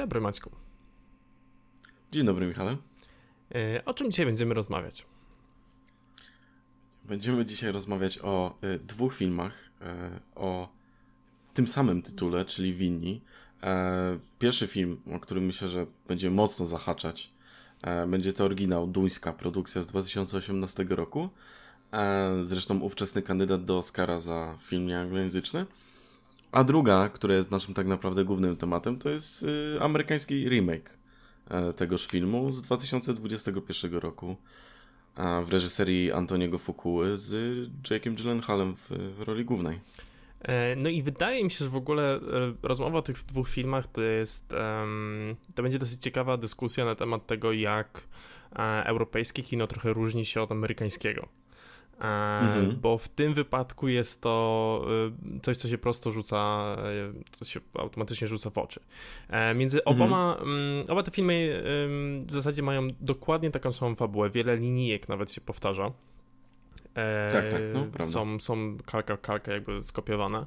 Dobry, Maćku. Dzień dobry, Michale. E, o czym dzisiaj będziemy rozmawiać? Będziemy dzisiaj rozmawiać o y, dwóch filmach, y, o tym samym tytule, czyli Winni. E, pierwszy film, o którym myślę, że będzie mocno zahaczać, e, będzie to oryginał, duńska produkcja z 2018 roku. E, zresztą ówczesny kandydat do Oscara za film nieanglojęzyczny. A druga, która jest naszym tak naprawdę głównym tematem, to jest y, amerykański remake e, tegoż filmu z 2021 roku w reżyserii Antoniego Fukuły z Jake'em Gyllenhaalem w, w roli głównej. E, no i wydaje mi się, że w ogóle e, rozmowa o tych dwóch filmach to jest, to będzie dosyć ciekawa dyskusja na temat tego, jak europejskie kino trochę różni się od amerykańskiego. Mhm. Bo w tym wypadku jest to y, coś, co się prosto rzuca, y, co się automatycznie rzuca w oczy. E, między oboma, mhm. oba te filmy w zasadzie mają dokładnie taką samą fabułę, wiele linijek nawet się powtarza. E, tak, tak, no, prawda. Są, są kalka, kalka jakby skopiowane.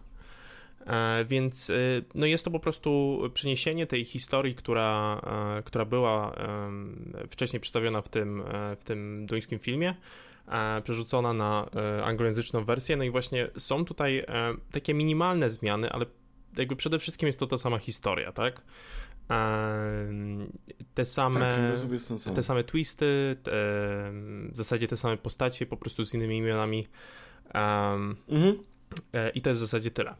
E, więc y, no jest to po prostu przeniesienie tej historii, która, która była wcześniej przedstawiona w tym, w tym duńskim filmie, E, przerzucona na e, anglojęzyczną wersję. No i właśnie są tutaj e, takie minimalne zmiany, ale jakby przede wszystkim jest to ta sama historia, tak? Te same, tak, te same twisty, te, w zasadzie te same postacie, po prostu z innymi imionami. Mhm. I to jest w zasadzie tyle.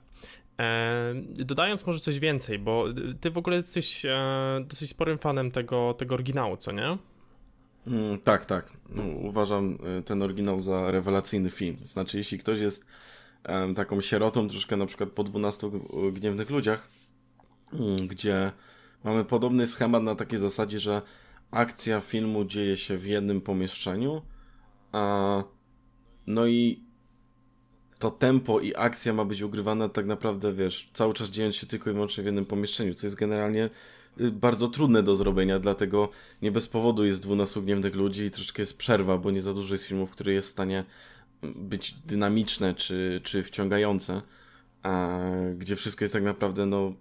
Dodając może coś więcej, bo ty w ogóle jesteś dosyć sporym fanem tego, tego oryginału, co nie? Mm, tak, tak. No, uważam y, ten oryginał za rewelacyjny film. Znaczy, jeśli ktoś jest um, taką sierotą troszkę na przykład po 12 gniewnych ludziach, um, gdzie mamy podobny schemat na takiej zasadzie, że akcja filmu dzieje się w jednym pomieszczeniu, a no i to tempo i akcja ma być ugrywana tak naprawdę, wiesz, cały czas dziejąc się tylko i wyłącznie w jednym pomieszczeniu, co jest generalnie Y, bardzo trudne do zrobienia, dlatego nie bez powodu jest 12 gniewnych ludzi i troszkę jest przerwa, bo nie za dużo jest filmów, które jest w stanie być dynamiczne czy, czy wciągające, a, gdzie wszystko jest tak naprawdę no,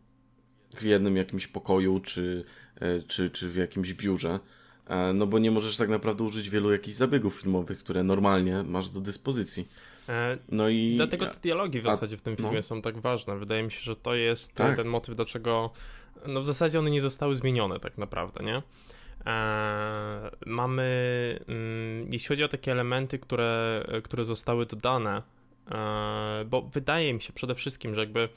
w jednym jakimś pokoju czy, e, czy, czy w jakimś biurze. E, no bo nie możesz tak naprawdę użyć wielu jakichś zabiegów filmowych, które normalnie masz do dyspozycji. E, no i... Dlatego te dialogi w zasadzie w tym filmie no. są tak ważne. Wydaje mi się, że to jest tak. ten motyw, dlaczego no w zasadzie one nie zostały zmienione tak naprawdę, nie? Eee, mamy, mm, jeśli chodzi o takie elementy, które, które zostały dodane, eee, bo wydaje mi się przede wszystkim, że jakby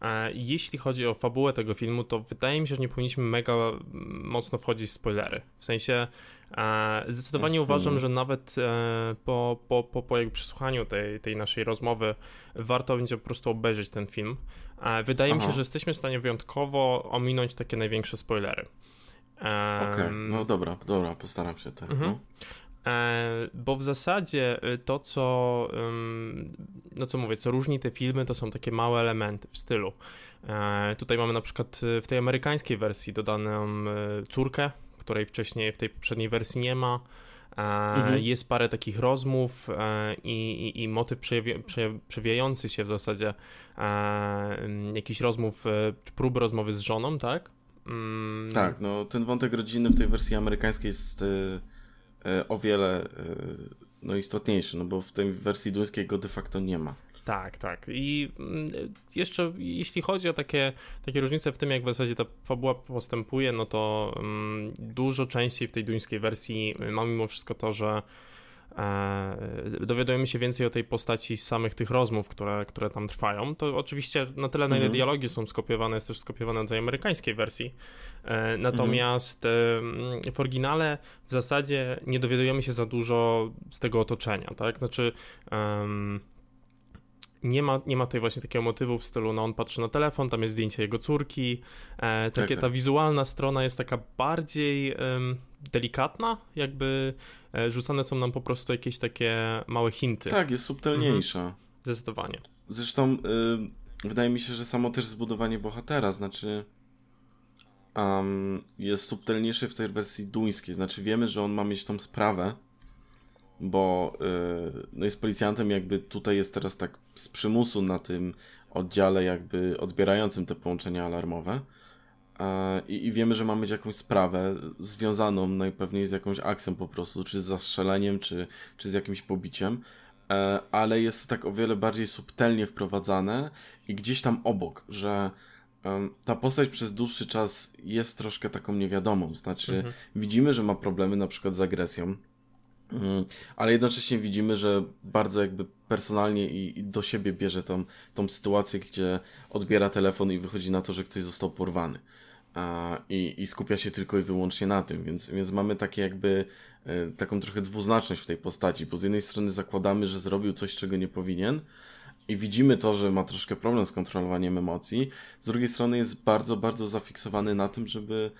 e, jeśli chodzi o fabułę tego filmu, to wydaje mi się, że nie powinniśmy mega mocno wchodzić w spoilery. W sensie e, zdecydowanie mhm. uważam, że nawet e, po, po, po, po jakby przesłuchaniu tej, tej naszej rozmowy warto będzie po prostu obejrzeć ten film. Wydaje Aha. mi się, że jesteśmy w stanie wyjątkowo ominąć takie największe spoilery. Okej, okay. no dobra, dobra, postaram się tak. Mhm. No. E, bo w zasadzie y, to, co, no co mówię, co różni te filmy, to są takie małe elementy w stylu. E, tutaj mamy na przykład y, w tej amerykańskiej wersji dodaną y, córkę, której wcześniej w tej poprzedniej wersji nie ma. Mhm. Jest parę takich rozmów e, i, i, i motyw przewijający się w zasadzie e, jakichś rozmów, e, próby rozmowy z żoną, tak? Mm. Tak, no ten wątek rodzinny w tej wersji amerykańskiej jest o wiele no, istotniejszy, no bo w tej wersji duńskiej go de facto nie ma. Tak, tak. I mm, jeszcze jeśli chodzi o takie, takie różnice w tym, jak w zasadzie ta fabuła postępuje, no to um, dużo częściej w tej duńskiej wersji ma mimo wszystko to, że e, dowiadujemy się więcej o tej postaci z samych tych rozmów, które, które tam trwają. To oczywiście na tyle, na ile mhm. dialogi są skopiowane, jest też skopiowane do tej amerykańskiej wersji. E, natomiast mhm. w oryginale w zasadzie nie dowiadujemy się za dużo z tego otoczenia, tak? Znaczy um, nie ma, nie ma tutaj właśnie takiego motywu w stylu, no on patrzy na telefon, tam jest zdjęcie jego córki, e, takie, tak, ta tak. wizualna strona jest taka bardziej delikatna, jakby e, rzucane są nam po prostu jakieś takie małe hinty. Tak, jest subtelniejsza. Mhm. Zdecydowanie. Zresztą y, wydaje mi się, że samo też zbudowanie bohatera, znaczy um, jest subtelniejsze w tej wersji duńskiej, znaczy wiemy, że on ma mieć tą sprawę, bo yy, no jest policjantem, jakby tutaj jest teraz tak z przymusu na tym oddziale, jakby odbierającym te połączenia alarmowe. i, i wiemy, że mamy jakąś sprawę związaną najpewniej z jakąś akcją po prostu, czy z zastrzeleniem, czy, czy z jakimś pobiciem, e, ale jest to tak o wiele bardziej subtelnie wprowadzane i gdzieś tam obok, że ta postać przez dłuższy czas jest troszkę taką niewiadomą. Znaczy, mhm. widzimy, że ma problemy na przykład z agresją, ale jednocześnie widzimy, że bardzo jakby personalnie i, do siebie bierze tą, tą sytuację, gdzie odbiera telefon i wychodzi na to, że ktoś został porwany. A, i, I skupia się tylko i wyłącznie na tym, więc, więc mamy takie jakby e, taką trochę dwuznaczność w tej postaci, bo z jednej strony zakładamy, że zrobił coś, czego nie powinien, i widzimy to, że ma troszkę problem z kontrolowaniem emocji. Z drugiej strony jest bardzo, bardzo zafiksowany na tym, żeby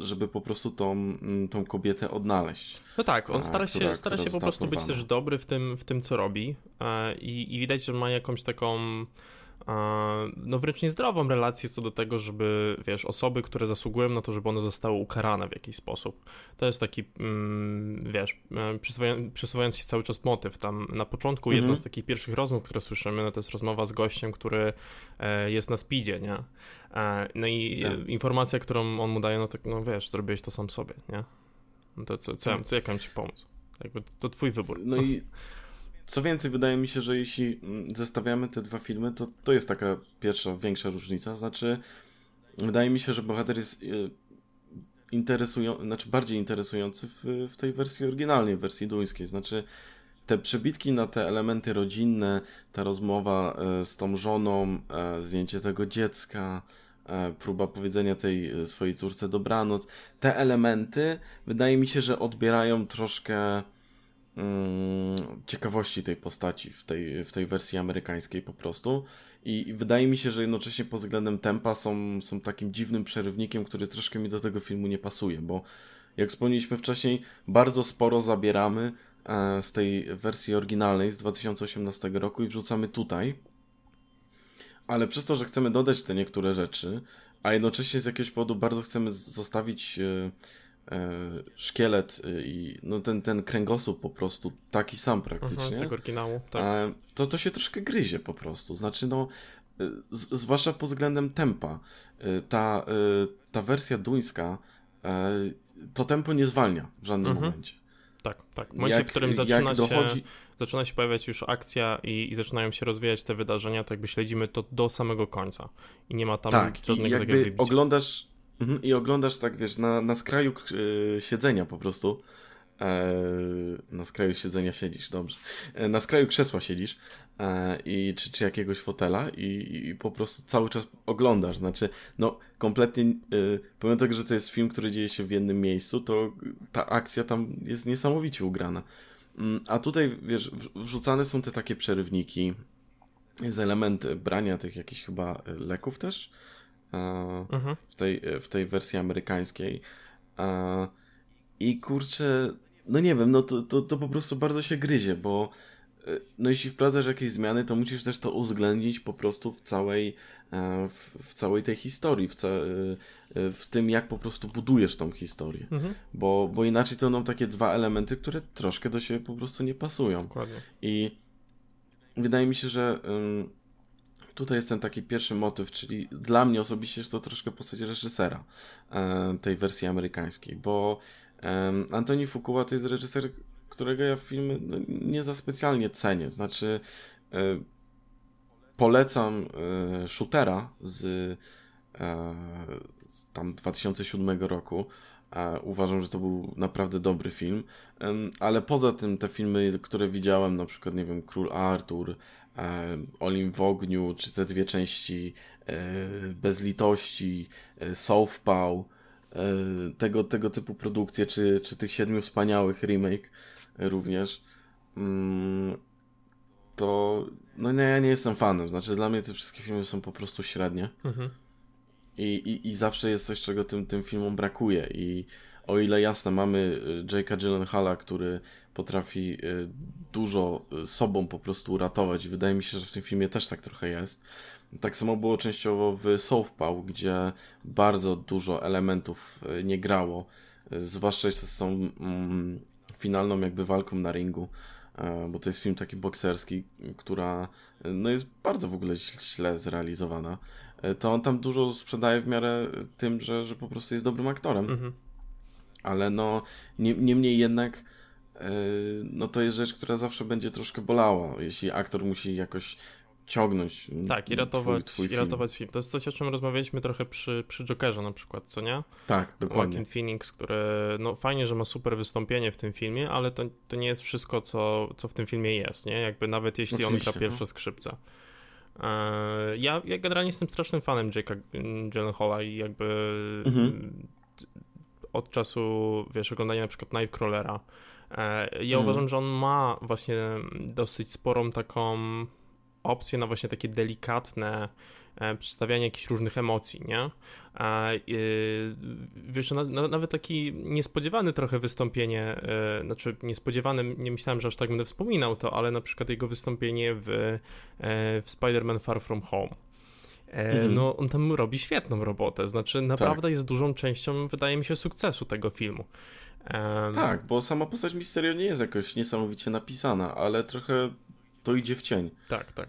żeby po prostu tą, mm, tą kobietę odnaleźć. No tak, on stara się, która, stara się po prostu być też dobry w tym, w tym co robi e, i, i widać, że ma jakąś taką no wręcz niezdrową relację co do tego, żeby, wiesz, osoby, które zasługują na to, żeby one zostały ukarane w jakiś sposób. To jest taki, mm, wiesz, e, przesuwając się cały czas motyw. Tam na początku mhm. jedna z takich pierwszych rozmów, które słyszymy, no to jest rozmowa z gościem, który e, jest na speedzie, nie? E, no i tak. informacja, którą on mu daje, no tak, no wiesz, zrobiłeś to sam sobie, nie? No to co, co, tak. co jak mam ci pomóc? Jakby to twój wybór. No i Co więcej, wydaje mi się, że jeśli zestawiamy te dwa filmy, to to jest taka pierwsza, większa różnica. Znaczy, wydaje mi się, że bohater jest y, interesujący, znaczy bardziej interesujący w, w tej wersji oryginalnej, w wersji duńskiej. Znaczy, te przebitki na te elementy rodzinne, ta rozmowa e, z tą żoną, e, zdjęcie tego dziecka, e, próba powiedzenia tej swojej córce dobranoc, te elementy wydaje mi się, że odbierają troszkę ciekawości tej postaci w tej, w tej wersji amerykańskiej po prostu. I, wydaje mi się, że jednocześnie pod względem tempa są, są takim dziwnym przerywnikiem, który troszkę mi do tego filmu nie pasuje, bo jak wspomnieliśmy wcześniej, bardzo sporo zabieramy e, z tej wersji oryginalnej z 2018 roku i wrzucamy tutaj. Ale przez to, że chcemy dodać te niektóre rzeczy, a jednocześnie z jakiegoś powodu bardzo chcemy zostawić e, szkielet y, i no ten, ten kręgosłup po prostu taki sam praktycznie. Mhm, tego oryginału, tak. E, to, to się troszkę gryzie po prostu. Znaczy no, z, zwłaszcza pod względem tempa. Ta, ta wersja duńska to tempo nie zwalnia w żadnym mhm. momencie. Tak, tak. W momencie, jak, w którym zaczyna dochodzi... się zaczyna się pojawiać już akcja i, i, zaczynają się rozwijać te wydarzenia, to jakby śledzimy to do samego końca. I nie ma tam tak, żadnego jakby oglądasz Mhm, I oglądasz tak, wiesz, na, na skraju e, siedzenia po prostu. E, na skraju siedzenia siedzisz, dobrze. E, na skraju krzesła siedzisz i, czy, czy jakiegoś fotela i, i po prostu cały czas oglądasz. Znaczy, no kompletnie, e, pomimo tego, że to jest film, który dzieje się w jednym miejscu, to ta akcja tam jest niesamowicie ugrana. Mm, a tutaj, wiesz, wrzucane są te takie przerywniki, jest element brania tych jakichś chyba leków też, mhm. w, tej, w tej wersji amerykańskiej. I kurczę, no nie wiem, no to, to, to po prostu bardzo się gryzie, bo e, no jeśli wprowadzasz jakieś zmiany, to musisz też to uwzględnić po prostu w całej, e, w, w całej tej historii, w, ca e, w tym, jak po prostu budujesz tą historię. Mhm. Bo, bo inaczej to będą takie dwa elementy, które troszkę do siebie po prostu nie pasują. Dokładnie. I wydaje mi się, że tutaj jest ten taki pierwszy motyw, czyli dla mnie osobiście jest to troszkę postać reżysera e, tej wersji amerykańskiej, bo Antoni Fuqua to jest reżyser, którego ja w filmy no, nie za specjalnie cenię. Znaczy, e, polecam e, Shootera z, z tam 2007 roku. E, uważam, że to był naprawdę dobry film, ale poza tym te filmy, które widziałem, na przykład, nie wiem, Król Artur, E, Olim w ogniu, czy te dwie części e, Bez litości, e, Southpaw, tego, tego typu produkcje, czy, czy tych siedmiu wspaniałych remake również, mm, to no nie, ja nie jestem fanem. Znaczy dla mnie te wszystkie filmy są po prostu średnie. Mhm. I, i, I zawsze jest coś, czego tym, tym filmom brakuje. I o ile jasne, mamy Jake'a Gyllenhaala, który potrafi y, dużo y, sobą po prostu uratować. Wydaje mi się, że w tym filmie też tak trochę jest. Tak samo było częściowo w Southpaw, gdzie bardzo dużo elementów y, nie grało, zwłaszcza z tą mm, finalną jakby walką na ringu, bo to jest film taki bokserski, która no jest bardzo w ogóle źle zrealizowana. To on tam dużo sprzedaje w miarę tym, że, że po prostu jest dobrym aktorem. Mhm. Ale no, nie, niemniej jednak no to jest rzecz, która zawsze będzie troszkę bolała, jeśli aktor musi jakoś ciągnąć. Tak, i ratować, twój, twój i ratować film. film. To jest coś, o czym rozmawialiśmy trochę przy, przy Jokerze na przykład, co nie? Tak, dokładnie. Joaquin Phoenix, który, no fajnie, że ma super wystąpienie w tym filmie, ale to, to nie jest wszystko, co, co w tym filmie jest, nie? Jakby nawet jeśli Oczywiście, on gra pierwsze no. skrzypce. E, ja, ja generalnie jestem strasznym fanem Jake'a Gyllenhaala i jakby mhm. od czasu, wiesz, oglądania na przykład Nightcrawlera, e, ja mhm. uważam, że on ma właśnie dosyć sporą taką opcje na właśnie takie delikatne przedstawianie jakichś różnych emocji, nie? A, wiesz, na, na, nawet taki niespodziewany trochę wystąpienie, yy, znaczy niespodziewany, nie myślałem, że aż tak będę wspominał to, ale na przykład jego wystąpienie w, yy, w Spider-Man Far From Home. Mhm. No, on tam robi świetną robotę, znaczy naprawdę tak. jest dużą częścią, wydaje mi się, sukcesu tego filmu. Um... Tak, bo sama postać Mysterio nie jest jakoś niesamowicie napisana, ale trochę to idzie w cień. Tak, tak.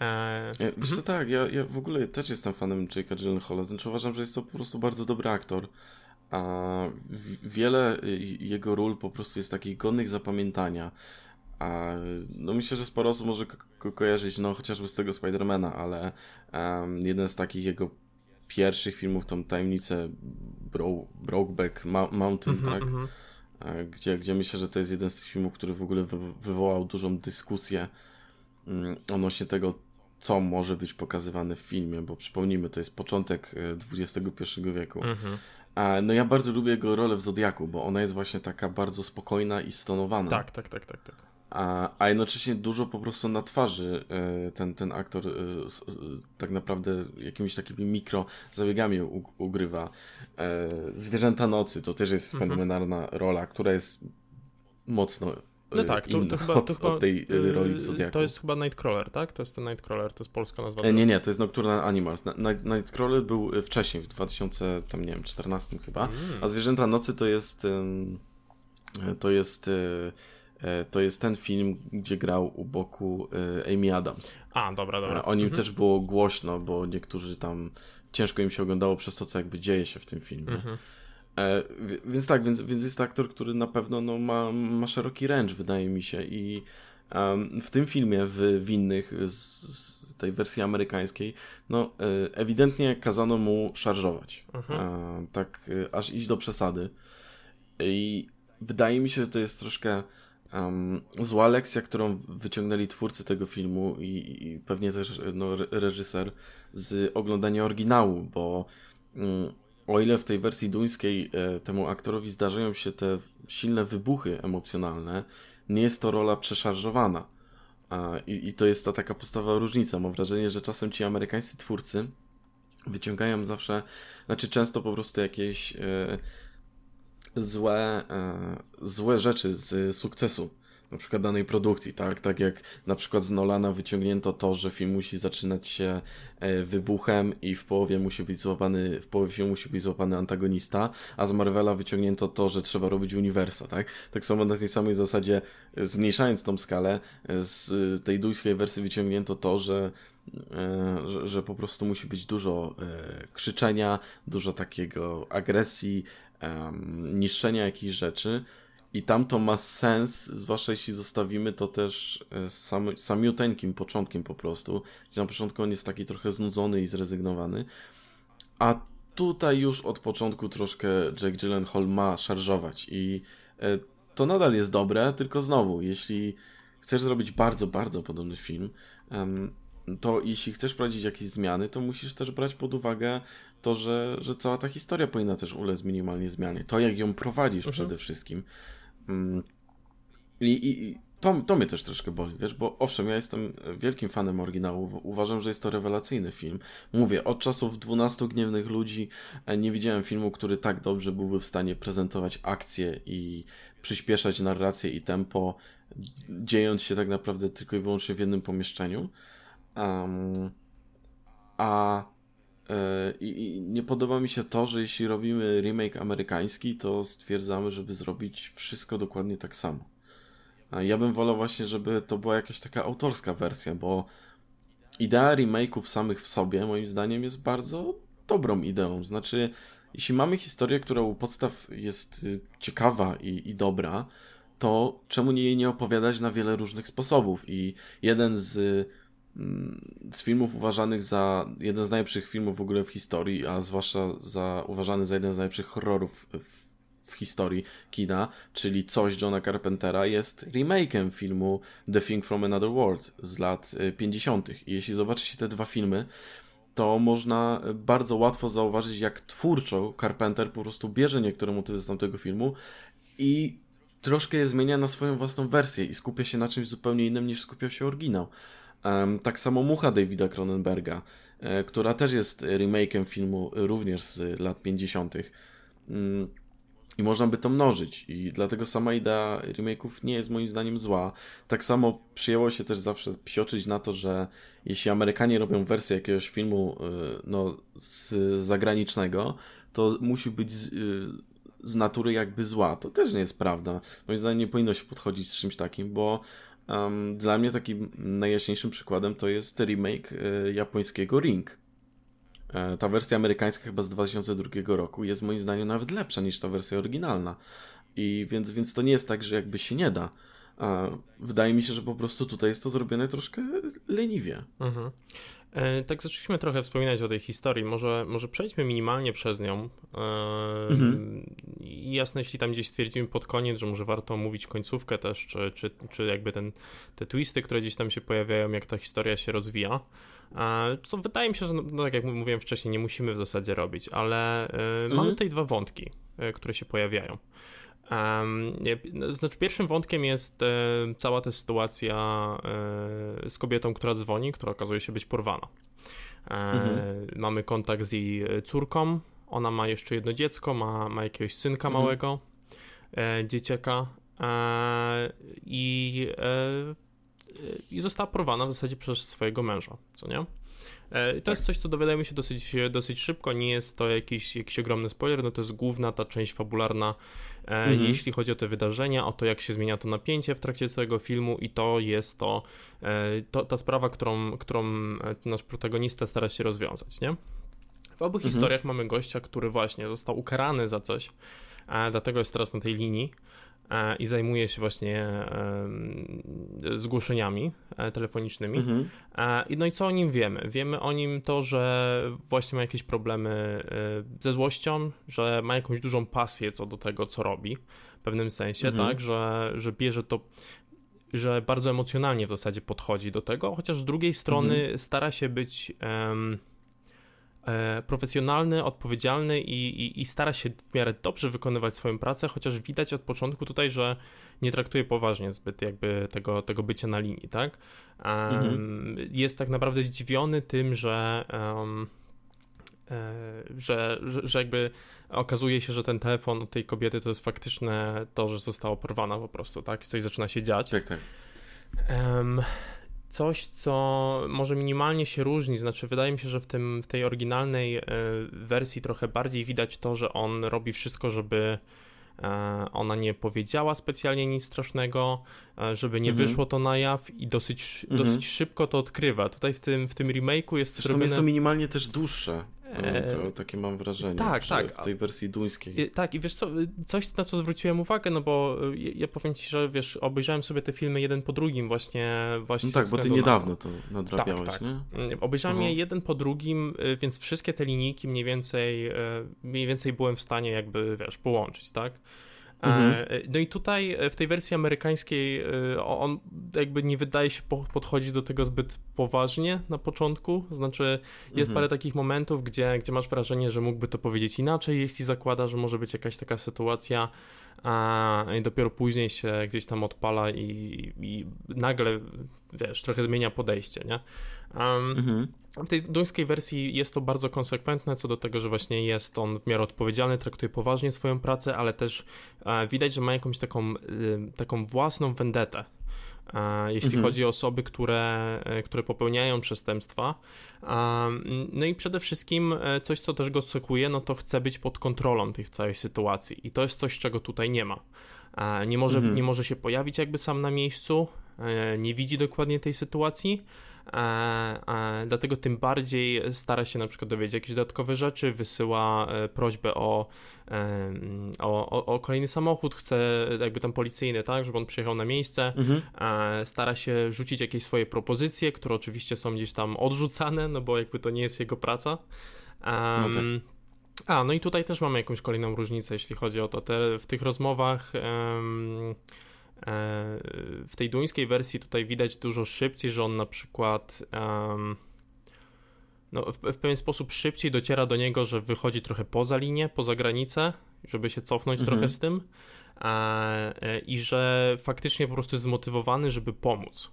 Eee, Wiesz co, mhm. tak, ja, ja w ogóle też jestem fanem Jake'a Gyllenhaala, znaczy uważam, że jest to po prostu bardzo dobry aktor. A wiele jego ról po prostu jest takich godnych zapamiętania. A, no myślę, że sporo osób może ko kojarzyć, no chociażby z tego Spidermana, ale um, jeden z takich jego pierwszych filmów, tą tajemnicę Bro Brokeback Mountain, mm -hmm, tak? Mm -hmm. Gdzie, gdzie myślę, że to jest jeden z tych filmów, który w ogóle wy wywołał dużą dyskusję Mm, odnośnie tego, co może być pokazywane w filmie, bo przypomnijmy, to jest początek XXI e, wieku. Mhm. No ja bardzo lubię jego rolę w Zodiaku, bo ona jest właśnie taka bardzo spokojna i stonowana. Tak, tak, tak, tak. tak. A, a jednocześnie dużo po prostu na twarzy e, ten, ten aktor e, tak naprawdę jakimiś takimi mikro zabiegami ugrywa. Zwierzęta nocy to też jest mhm. fenomenalna rola, która jest mocno no tak, to, to chyba, to chyba, od tej y, roli w Zodiaku. To jest chyba Nightcrawler, tak? To jest ten Nightcrawler, to jest polska nazwa. E, nie, nie, to jest Nocturnal Animals. Nightcrawler był wcześniej, w 2014 chyba, mm. a Zwierzęta Nocy to jest to jest e, to jest ten film, gdzie grał u boku Amy Adams. A, dobra, dobra. O nim mhm. też było głośno, bo niektórzy tam ciężko im się oglądało przez to, co jakby dzieje się w tym filmie. Mhm. E, więc tak, więc, więc jest aktor, który na pewno no, ma, ma szeroki range, wydaje mi się. I um, w tym filmie, w, w innych, z, z tej wersji amerykańskiej, no e, ewidentnie kazano mu szarżować. Mhm. E, tak, aż iść do przesady. I wydaje mi się, że to jest troszkę um, zła lekcja, którą wyciągnęli twórcy tego filmu i, i pewnie też no, reżyser z oglądania oryginału, bo. Mm, o ile w tej wersji duńskiej e, temu aktorowi zdarzają się te silne wybuchy emocjonalne, nie jest to rola przeszarżowana. I, I, to jest ta taka podstawowa różnica. Mam wrażenie, że czasem ci amerykańscy twórcy wyciągają zawsze, znaczy często po prostu jakieś e, złe, e, złe rzeczy z sukcesu na przykład danej produkcji, tak? Tak jak na przykład z Nolana wyciągnięto to, że film musi zaczynać się e, wybuchem i w połowie musi być złapany, w połowie filmu musi być złapany antagonista, a z Marvela wyciągnięto to, że trzeba robić uniwersa, tak? Tak samo na tej samej zasadzie, e, zmniejszając tą skalę, e, z tej duńskiej wersji wyciągnięto to, że że, że, po prostu musi być dużo krzyczenia, dużo takiego agresji, niszczenia jakichś rzeczy, i tam to ma sens, zwłaszcza jeśli zostawimy to też e, sam, samiuteńkim początkiem po prostu, gdzie na początku on jest taki trochę znudzony i zrezygnowany, a tutaj już od początku troszkę Jake Gyllenhaal ma szarżować i e, to nadal jest dobre, tylko znowu, jeśli chcesz zrobić bardzo, bardzo podobny film, to jeśli chcesz prowadzić jakieś zmiany, to musisz też brać pod uwagę to, że, że cała ta historia powinna też ulec minimalnie zmianie. To, jak ją prowadzisz mhm. przede wszystkim. Mm. I, i, to, to mnie też troszkę boli, wiesz, bo owszem, ja jestem wielkim fanem oryginału, uważam, że jest to rewelacyjny film. Mówię, od czasów 12 Gniewnych Ludzi e, nie widziałem filmu, który tak dobrze byłby w stanie prezentować akcję i przyspieszać narrację i tempo, dziejąc się tak naprawdę tylko i wyłącznie w jednym pomieszczeniu. Um, a I, nie podoba mi się to, że jeśli robimy remake amerykański, to stwierdzamy, żeby zrobić wszystko dokładnie tak samo. Ja bym wolał właśnie, żeby to była jakaś taka autorska wersja, bo idea remake'ów samych w sobie, moim zdaniem, jest bardzo dobrą ideą. Znaczy, jeśli mamy historię, która u podstaw jest y, ciekawa i, i dobra, to czemu jej nie opowiadać na wiele różnych sposobów? I jeden z, z filmów uważanych za jeden z najlepszych filmów w ogóle w historii, a zwłaszcza za, uważany za jeden z najlepszych horrorów w, w historii kina, czyli Coś Johna Carpentera, jest remake'em filmu The Thing from Another World z lat 50. Y, I jeśli zobaczycie te dwa filmy, to można bardzo łatwo zauważyć, jak twórczo Carpenter po prostu bierze niektóre motywy z tamtego filmu i troszkę je zmienia na swoją własną wersję i skupia się na czymś zupełnie innym niż skupiał się oryginał. Tak samo Mucha Davida Cronenberga, e, która też jest remake'em filmu również z lat 50. Um, i można by to mnożyć i dlatego sama idea remake'ów nie jest moim zdaniem zła. Tak samo przyjęło się też zawsze psioczyć na to, że jeśli Amerykanie robią wersję jakiegoś filmu y, no, z zagranicznego, to musi być z, y, z natury jakby zła. To też nie jest prawda. Moim zdaniem nie powinno się podchodzić z czymś takim, bo um, dla mnie takim najjaśniejszym przykładem to jest remake y, japońskiego Ring E, ta wersja amerykańska chyba z 2002 roku jest moim zdaniem nawet lepsza niż ta wersja oryginalna. I więc, więc to nie jest tak, że jakby się nie da. Wydaje mi się, że po prostu tutaj jest to zrobione troszkę leniwie. Mhm. E, tak zaczęliśmy trochę wspominać o tej historii. Może, może przejdźmy minimalnie przez nią. E, mhm. Jasne, jeśli tam gdzieś stwierdzimy pod koniec, że może warto omówić końcówkę też, czy, czy, czy jakby ten, te twisty, które gdzieś tam się pojawiają, jak ta historia się rozwija. Co wydaje mi się, że no, no, tak jak mówiłem wcześniej, nie musimy w zasadzie robić, ale mhm. mamy tutaj dwa wątki, które się pojawiają. Um, znaczy, pierwszym wątkiem jest e, cała ta sytuacja e, z kobietą, która dzwoni, która okazuje się być porwana. E, mhm. Mamy kontakt z jej córką. Ona ma jeszcze jedno dziecko, ma, ma jakiegoś synka mhm. małego, e, dzieciaka. E, I i została porwana w zasadzie przez swojego męża, co nie? E, I to jest coś, co dowiadujemy się dosyć, dosyć szybko, nie jest to jakiś, jakiś ogromny spoiler, no to jest główna ta część fabularna, e, mhm. jeśli chodzi o te wydarzenia, o to, jak się zmienia to napięcie w trakcie całego filmu i to jest to, e, to ta sprawa, którą, którą nasz protagonista stara się rozwiązać, nie? W obu mhm. historiach mamy gościa, który właśnie został ukarany za coś, dlatego jest teraz na tej linii, E, i zajmuje się właśnie zgłoszeniami e, telefonicznymi. Mhm. E, no i co o nim wiemy? Wiemy o nim to, że właśnie ma jakieś problemy ze złością, że ma jakąś dużą pasję co do tego, co robi w pewnym sensie, mhm. tak, że, że bierze to że bardzo emocjonalnie w zasadzie podchodzi do tego, chociaż z drugiej strony mhm. stara się być um, E, profesjonalny, odpowiedzialny i, i, i, stara się w miarę dobrze wykonywać swoją pracę, chociaż widać od początku tutaj, że nie traktuje poważnie zbyt jakby tego, tego bycia na linii, tak? Mhm. Jest tak naprawdę zdziwiony tym, że, um, że, że, że jakby okazuje się, że ten telefon od tej kobiety to jest faktyczne to, że została porwana po prostu, tak? Coś zaczyna się dziać. Tak, tak. Um, coś, co może minimalnie się różni. Znaczy, wydaje mi się, że w, tym, w tej oryginalnej e, wersji trochę bardziej widać to, że on robi wszystko, żeby e, ona nie powiedziała specjalnie nic strasznego, e, żeby nie mhm. wyszło to na jaw i dosyć, mhm. dosyć szybko to odkrywa. Tutaj w tym, w tym remake'u jest Zresztą zrobione... jest to minimalnie też dłuższe. E, to, takie mam wrażenie. Tak, tak. W tej wersji duńskiej. Tak, i wiesz co, coś na co zwróciłem uwagę, no bo ja, ja powiem ci, że wiesz, obejrzałem sobie te filmy jeden po drugim właśnie. właśnie no tak, bo ty niedawno na... to nadrabiałeś, tak, tak. nie? Mm, obejrzałem je jeden po drugim, y, więc wszystkie te linijki mniej więcej, y, mniej więcej byłem w stanie jakby, wiesz, połączyć, tak? Mhm. E, no i tutaj e, w tej wersji amerykańskiej e, on jakby nie wydaje się podchodzić do tego zbyt poważnie na początku. Znaczy, jest mhm. parę takich momentów, gdzie, gdzie masz wrażenie, że mógłby to powiedzieć inaczej, jeśli zakłada, że może być jakaś taka sytuacja. A i dopiero później się gdzieś tam odpala i, i nagle, wiesz, trochę zmienia podejście, nie? Um, mhm. W tej duńskiej wersji jest to bardzo konsekwentne co do tego, że właśnie jest on w miarę odpowiedzialny, traktuje poważnie swoją pracę, ale też e, widać, że ma jakąś taką, y, taką własną vendetę. E, jeśli mhm. chodzi o osoby, które, e, które popełniają przestępstwa. No i przede wszystkim coś, co też go cechuje, no to chce być pod kontrolą tych całej sytuacji i to jest coś, czego tutaj nie ma. Nie może, mhm. nie może się pojawić jakby sam na miejscu, nie widzi dokładnie tej sytuacji, dlatego tym bardziej stara się na przykład dowiedzieć jakieś dodatkowe rzeczy, wysyła prośbę o, o, o, o kolejny samochód, chce jakby tam policyjny, tak, żeby on przyjechał na miejsce, mhm. stara się rzucić jakieś swoje propozycje, które oczywiście są gdzieś tam odrzucane, no bo jakby to nie jest jego praca. Um, no tak. A, no i tutaj też mamy jakąś kolejną różnicę, jeśli chodzi o to. Te, w tych rozmowach um, w tej duńskiej wersji tutaj widać dużo szybciej, że on na przykład um, no, w, w, pewien sposób szybciej dociera do niego, że wychodzi trochę poza linię, poza granicę, żeby się cofnąć mhm. trochę z tym e, i że faktycznie po prostu jest zmotywowany, żeby pomóc.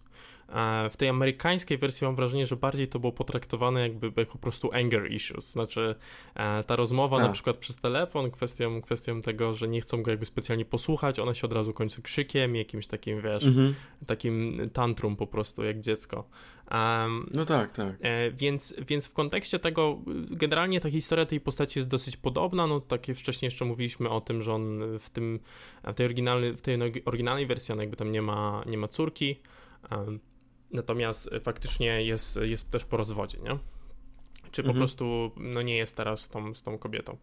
W tej amerykańskiej wersji mam wrażenie, że bardziej to było potraktowane jakby jako po prostu anger issues. Znaczy e, ta rozmowa tak. na przykład przez telefon, kwestią, kwestią tego, że nie chcą go jakby specjalnie posłuchać, ona się od razu kończy krzykiem, jakimś takim, wiesz, mhm. takim tantrum po prostu, jak dziecko. Um, no tak, tak. E, więc, więc w kontekście tego, generalnie ta historia tej postaci jest dosyć podobna. No, takie wcześniej jeszcze mówiliśmy o tym, że on w tym, w tej oryginalnej, w tej oryginalnej wersji, on jakby tam nie ma, nie ma córki. Um, Natomiast faktycznie jest, jest też po rozwodzie, nie? Czy po mhm. prostu no, nie jest teraz z tą, z tą kobietą.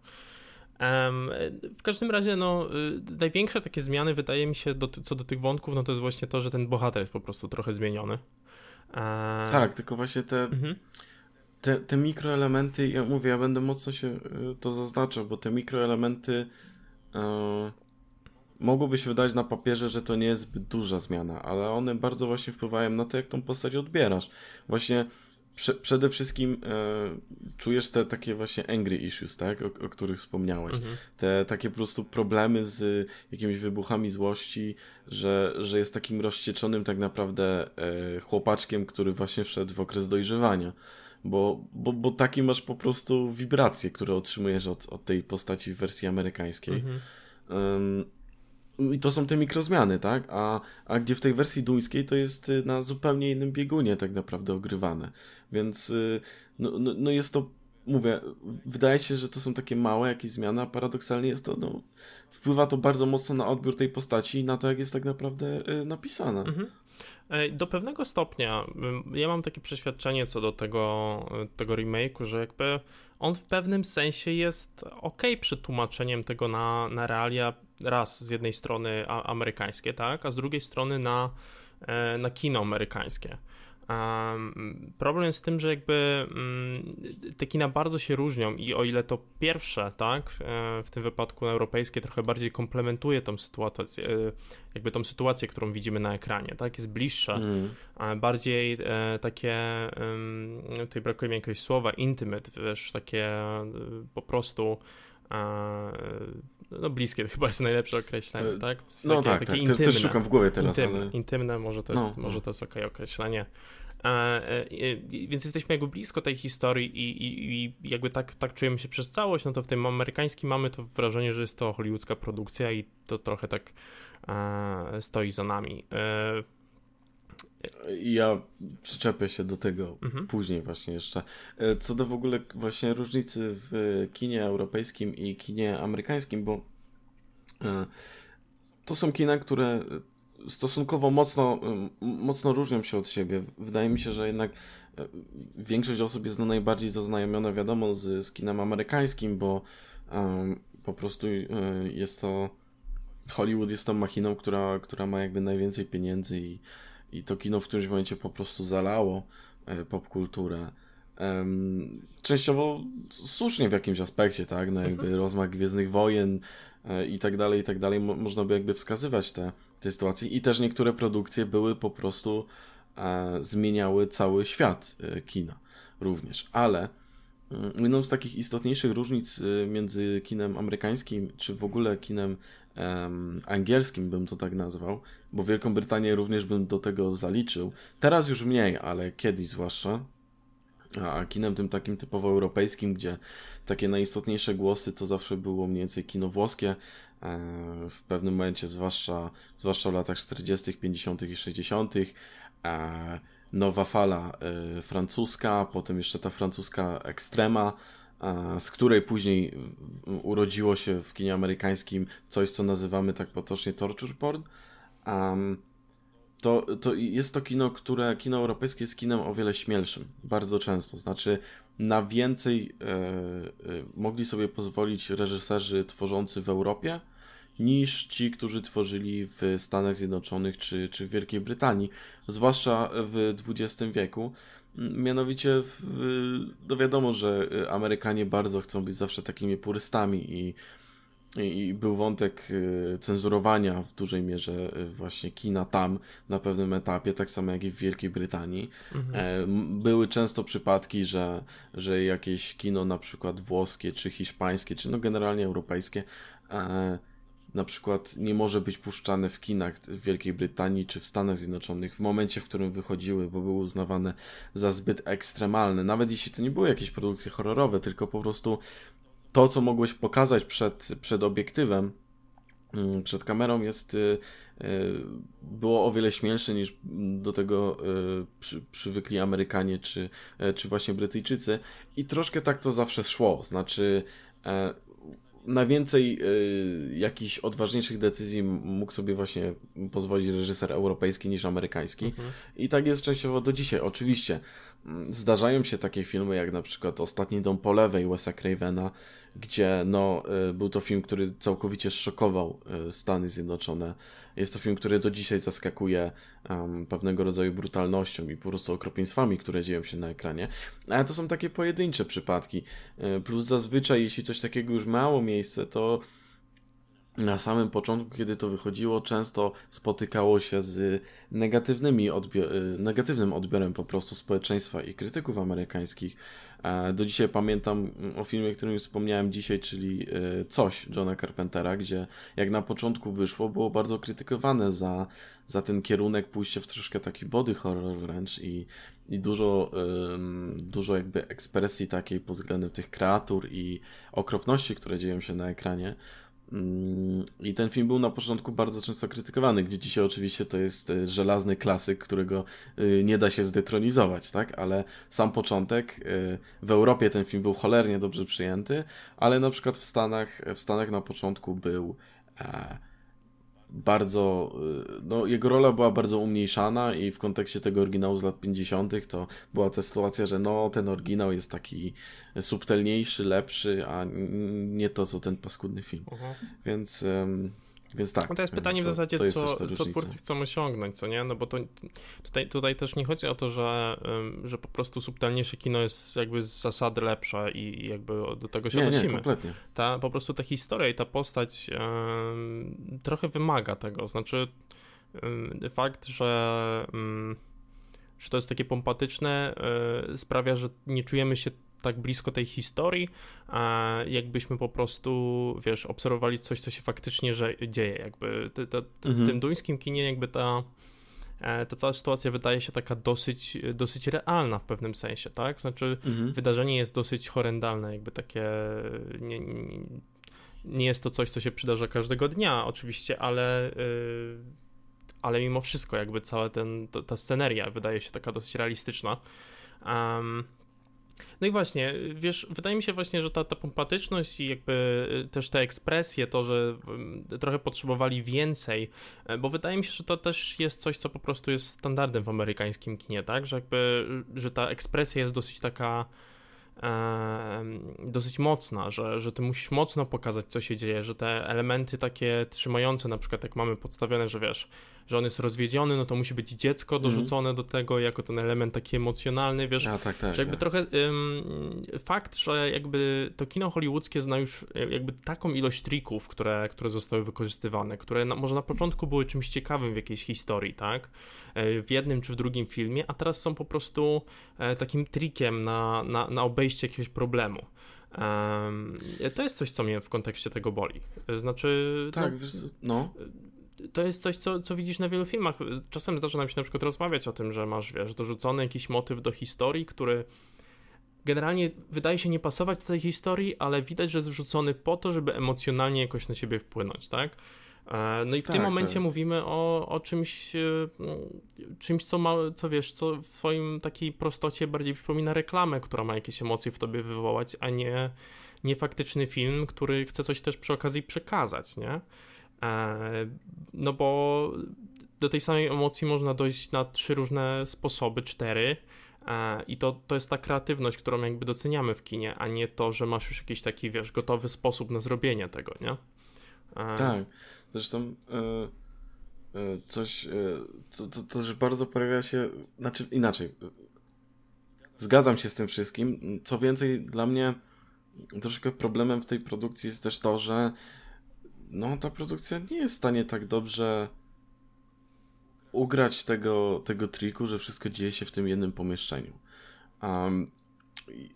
Um, w każdym razie, no, y, największe takie zmiany, wydaje mi się, do, co do tych wątków, no to jest właśnie to, że ten bohater jest po prostu trochę zmieniony. Um, tak, tylko właśnie te, mhm. te, te mikroelementy, ja mówię, ja będę mocno się y, to zaznaczał, bo te mikroelementy. Yy mogłoby się wydać na papierze, że to nie jest zbyt duża zmiana, ale one bardzo właśnie wpływają na to, jak tą postać odbierasz. Właśnie prze, przede wszystkim e, czujesz te takie właśnie angry issues, tak, o, o których wspomniałeś. Mhm. Te takie po prostu problemy z jakimiś wybuchami złości, że, że jest takim rozścieczonym tak naprawdę e, chłopaczkiem, który właśnie wszedł w okres dojrzewania. Bo, bo, bo taki masz po prostu wibracje, które otrzymujesz od, od tej postaci w wersji amerykańskiej. Mhm. Um, i to są te mikrozmiany, tak? A, a gdzie w tej wersji duńskiej to jest y, na zupełnie innym biegunie tak naprawdę ogrywane. Więc y, no, no, no jest to, mówię, wydaje się, że to są takie małe jakieś zmiany, a paradoksalnie jest to, no, wpływa to bardzo mocno na odbiór tej postaci i na to, jak jest tak naprawdę y, napisana. Mhm. Do pewnego stopnia ja mam takie przeświadczenie co do tego, tego remake'u, że jakby on w pewnym sensie jest ok przetłumaczeniem tego na, na realia raz z jednej strony amerykańskie, tak, a z drugiej strony na, e, na kino amerykańskie. Problem jest z tym, że jakby um, te kina bardzo się różnią i o ile to pierwsze, tak, e, w tym wypadku europejskie trochę bardziej komplementuje tą sytuację, e, jakby tą sytuację, którą widzimy na ekranie, tak, jest bliższe, mm. bardziej e, takie, tutaj brakuje mi jakiegoś słowa, intimate, wiesz, takie po prostu no bliskie chyba jest najlepsze określenie, tak? no takie, tak, takie tak. Intymne. Też szukam w głowie teraz, intymne, ale... intymne może to jest, no, może no. to jest okej okay określenie. E, e, więc jesteśmy jakby blisko tej historii i, i, i, jakby tak, tak czujemy się przez całość, no to w tym amerykańskim mamy to wrażenie, że jest to hollywoodzka produkcja i to trochę tak e, stoi za nami. Ja przyczepię się do tego mhm. później właśnie jeszcze. Co do w ogóle właśnie różnicy w kinie europejskim i kinie amerykańskim, bo to są kina, które stosunkowo mocno, mocno różnią się od siebie. Wydaje mi się, że jednak e, większość osób jest no najbardziej zaznajomiona, wiadomo, z, z kinem amerykańskim, bo um, po prostu jest to Hollywood jest tą machiną, która, która ma jakby najwięcej pieniędzy i i to kino w którymś momencie po prostu zalało e, popkulturę. Częściowo słusznie w jakimś aspekcie, tak? No jakby mhm. rozmach Gwiezdnych Wojen e, i tak dalej, i tak dalej. Mo można by jakby wskazywać te, te sytuacje. I też niektóre produkcje były po prostu e, zmieniały cały świat e, kina również. Ale mm, jedną z takich istotniejszych różnic e, między kinem amerykańskim, czy w ogóle kinem angielskim, bym to tak nazwał, bo Wielką Brytanię również bym do tego zaliczył. Teraz już mniej, ale kiedyś zwłaszcza. A kinem tym takim typowo europejskim, gdzie takie najistotniejsze głosy to zawsze było mniej więcej kino włoskie, e, w pewnym momencie, zwłaszcza, zwłaszcza w latach 40., 50. i 60., e, nowa fala e, francuska, potem jeszcze ta francuska ekstrema, z której później urodziło się w kinie amerykańskim coś, co nazywamy tak potocznie torture porn. To, to jest to kino, które kino europejskie jest kinem o wiele śmielszym, bardzo często. Znaczy, na więcej e, e, mogli sobie pozwolić reżyserzy tworzący w Europie niż ci, którzy tworzyli w Stanach Zjednoczonych czy, czy w Wielkiej Brytanii, zwłaszcza w XX wieku. Mianowicie, w, no wiadomo, że Amerykanie bardzo chcą być zawsze takimi purystami i i był wątek y, cenzurowania w dużej mierze y, właśnie kina tam na pewnym etapie, tak samo jak i w Wielkiej Brytanii. Mhm. E, były często przypadki, że, że jakieś kino na przykład włoskie, czy hiszpańskie, czy no generalnie europejskie e, na przykład nie może być puszczane w kinach w Wielkiej Brytanii czy w Stanach Zjednoczonych w momencie, w którym wychodziły, bo były uznawane za zbyt ekstremalne. Nawet jeśli to nie były jakieś produkcje horrorowe, tylko po prostu to, co mogłeś pokazać przed, przed obiektywem, mm, przed kamerą jest y, y, było o wiele śmielsze niż do tego y, przy, przywykli Amerykanie czy, czy właśnie Brytyjczycy. I troszkę tak to zawsze szło, znaczy e, na więcej y, jakichś odważniejszych decyzji mógł sobie właśnie pozwolić reżyser europejski niż amerykański. Mhm. I tak jest częściowo do dzisiaj. Oczywiście mm, zdarzają się takie filmy, jak na przykład Ostatni dom po lewej Wes'a Cravena, gdzie no, y, był to film, który całkowicie szokował y, Stany Zjednoczone jest to film, który do dzisiaj zaskakuje um, pewnego rodzaju brutalnością i po prostu okropieństwami, które dzieją się na ekranie. Ale to są takie pojedyncze przypadki. E, plus zazwyczaj, jeśli coś takiego już miało miejsce, to na samym początku, kiedy to wychodziło, często spotykało się z negatywnymi odbior e, negatywnym odbiorem po prostu społeczeństwa i krytyków amerykańskich. E, do dzisiaj pamiętam o filmie, którym wspomniałem dzisiaj, czyli e, Coś Johna Carpentera, gdzie jak na początku wyszło, było bardzo krytykowane za, za ten kierunek, pójście w troszkę taki body horror wręcz i, i dużo, dużo jakby ekspresji takiej pod względem tych kreatur i okropności, które dzieją się na ekranie. Mm, I ten film był na początku bardzo często krytykowany, gdzie dzisiaj oczywiście to jest e, żelazny klasyk, którego e, nie da się zdetronizować, tak? Ale sam początek, e, w Europie ten film był cholernie dobrze przyjęty, ale na przykład w Stanach, w Stanach na początku był bardzo, y, no jego rola była bardzo umniejszana i w kontekście tego oryginału z lat 50. to była ta sytuacja, że no ten oryginał jest taki subtelniejszy, lepszy, a nie to co ten paskudny film. Uh mhm. -huh. Więc um, więc tak. No to jest pytanie to, w zasadzie, co, co twórcy chcą osiągnąć, co nie? No bo to tutaj, tutaj też nie chodzi o to, że, że po prostu subtelniejsze kino jest jakby z zasady lepsze i jakby do tego się nie, odnosimy. Nie, kompletnie. Ta, po prostu ta historia i ta postać um, trochę wymaga tego. Znaczy um, fakt, że, um, że to jest takie pompatyczne y, sprawia, że nie czujemy się tak blisko tej historii, a jakbyśmy po prostu, wiesz, obserwowali coś, co się faktycznie dzieje. Jakby te, te, te, mhm. w tym duńskim kinie jakby ta, e, ta cała sytuacja wydaje się taka dosyć, dosyć realna w pewnym sensie, tak? Znaczy mhm. wydarzenie jest dosyć horrendalne, jakby takie nie, nie, nie, jest to coś, co się przydarza każdego dnia oczywiście, ale yy, ale mimo wszystko jakby cała ten, ta, ta sceneria wydaje się taka dosyć realistyczna. Um, no i właśnie, wiesz, wydaje mi się właśnie, że ta, ta pompatyczność i jakby y, też te ekspresje, to, że y, trochę potrzebowali więcej, e, bo wydaje mi się, że to też jest coś, co po prostu jest standardem w amerykańskim kinie, tak? Że jakby, że ta ekspresja jest dosyć taka dosyć mocna, że, że ty musisz mocno pokazać, co się dzieje, że te elementy takie trzymające, na przykład jak mamy podstawione, że wiesz, że on jest rozwiedziony, no to musi być dziecko mhm. dorzucone mm. do tego jako ten element taki emocjonalny, wiesz, A, tak, tak, że jakby tak. trochę ym, fakt, że jakby to kino hollywoodzkie zna już e, jakby taką ilość trików, które, które zostały wykorzystywane, które na, może na początku były czymś ciekawym w jakiejś historii, tak, e, w jednym czy w drugim filmie, a teraz są po prostu e, takim trikiem na, na, na obejście jakiegoś problemu. Um, to jest coś, co mnie w kontekście tego boli. Znaczy. Tak, no, wiesz, no to jest coś, co, co widzisz na wielu filmach. Czasem zdarza nam się na przykład rozmawiać o tym, że masz, wiesz, dorzucony jakiś motyw do historii, który generalnie wydaje się nie pasować do tej historii, ale widać, że jest wrzucony po to, żeby emocjonalnie jakoś na siebie wpłynąć, tak? E, no i w tak, tym momencie tak. mówimy o, o czymś, e, czymś co, ma, co wiesz, co w swoim takiej prostocie bardziej przypomina reklamę, która ma jakieś emocje w tobie wywołać, a nie, nie faktyczny film, który chce coś też przy okazji przekazać, nie? E, no bo do tej samej emocji można dojść na trzy różne sposoby, cztery. E, I to, to jest ta kreatywność, którą jakby doceniamy w kinie, a nie to, że masz już jakiś taki, wiesz, gotowy sposób na zrobienie tego, nie? Tak. Zresztą coś, co, to, też bardzo pojawia się, znaczy inaczej. Zgadzam się z tym wszystkim. Co więcej, dla mnie troszkę problemem w tej produkcji jest też to, że no ta produkcja nie jest w stanie tak dobrze ugrać tego, tego triku, że wszystko dzieje się w tym jednym pomieszczeniu. Um,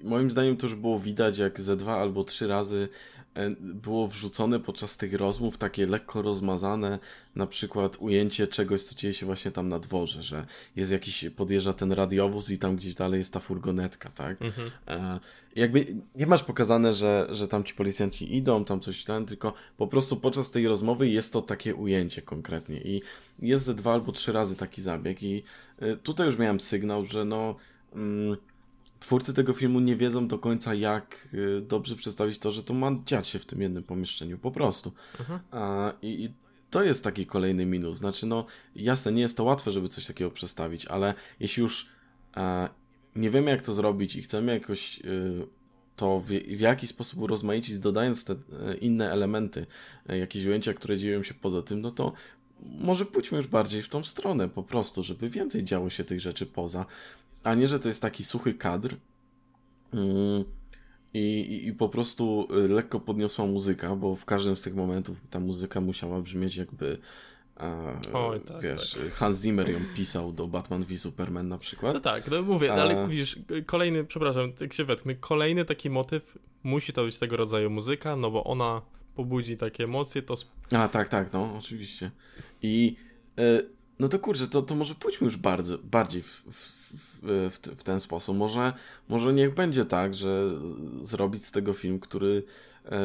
moim zdaniem to już było widać, jak ze dwa albo trzy razy E, było wrzucone podczas tych rozmów takie lekko rozmazane, na przykład ujęcie czegoś, co dzieje się właśnie tam na dworze, że jest jakiś, podjeżdża ten radiowóz i tam gdzieś dalej jest ta furgonetka, tak? Mhm. E, jakby nie masz pokazane, że, że tam ci policjanci idą, tam coś tam, tylko po prostu podczas tej rozmowy jest to takie ujęcie konkretnie i jest ze dwa albo trzy razy taki zabieg i e, tutaj już miałem sygnał, że no... Mm, twórcy tego filmu nie wiedzą do końca, jak y, dobrze przedstawić to, że to ma dziać się w tym jednym pomieszczeniu, po prostu. Mhm. A, i, I to jest taki kolejny minus. Znaczy, no, jasne, nie jest to łatwe, żeby coś takiego przedstawić, ale jeśli już a, nie wiemy, jak to zrobić i chcemy jakoś y, to w, w jaki sposób urozmaicić, dodając te y, inne elementy, y, jakieś ujęcia, które dzieją się poza tym, no to może pójdźmy już bardziej w tą stronę po prostu, żeby więcej działo się tych rzeczy poza a nie, że to jest taki suchy kadr mm, i, i, po prostu y, lekko podniosła muzyka, bo w każdym z tych momentów ta muzyka musiała brzmieć jakby a, Oj, tak, wiesz, tak. Hans Zimmer ją pisał do Batman v Superman na przykład. No tak, no mówię, no, ale widzisz, kolejny, przepraszam, jak się wetknę, kolejny taki motyw, musi to być tego rodzaju muzyka, no bo ona pobudzi takie emocje, to... A, tak, tak, no, oczywiście. I... Y no to kurczę, to, to może pójdźmy już bardzo, bardziej w, w, w, w, ten sposób. Może, może niech będzie tak, że zrobić z tego film, który, e,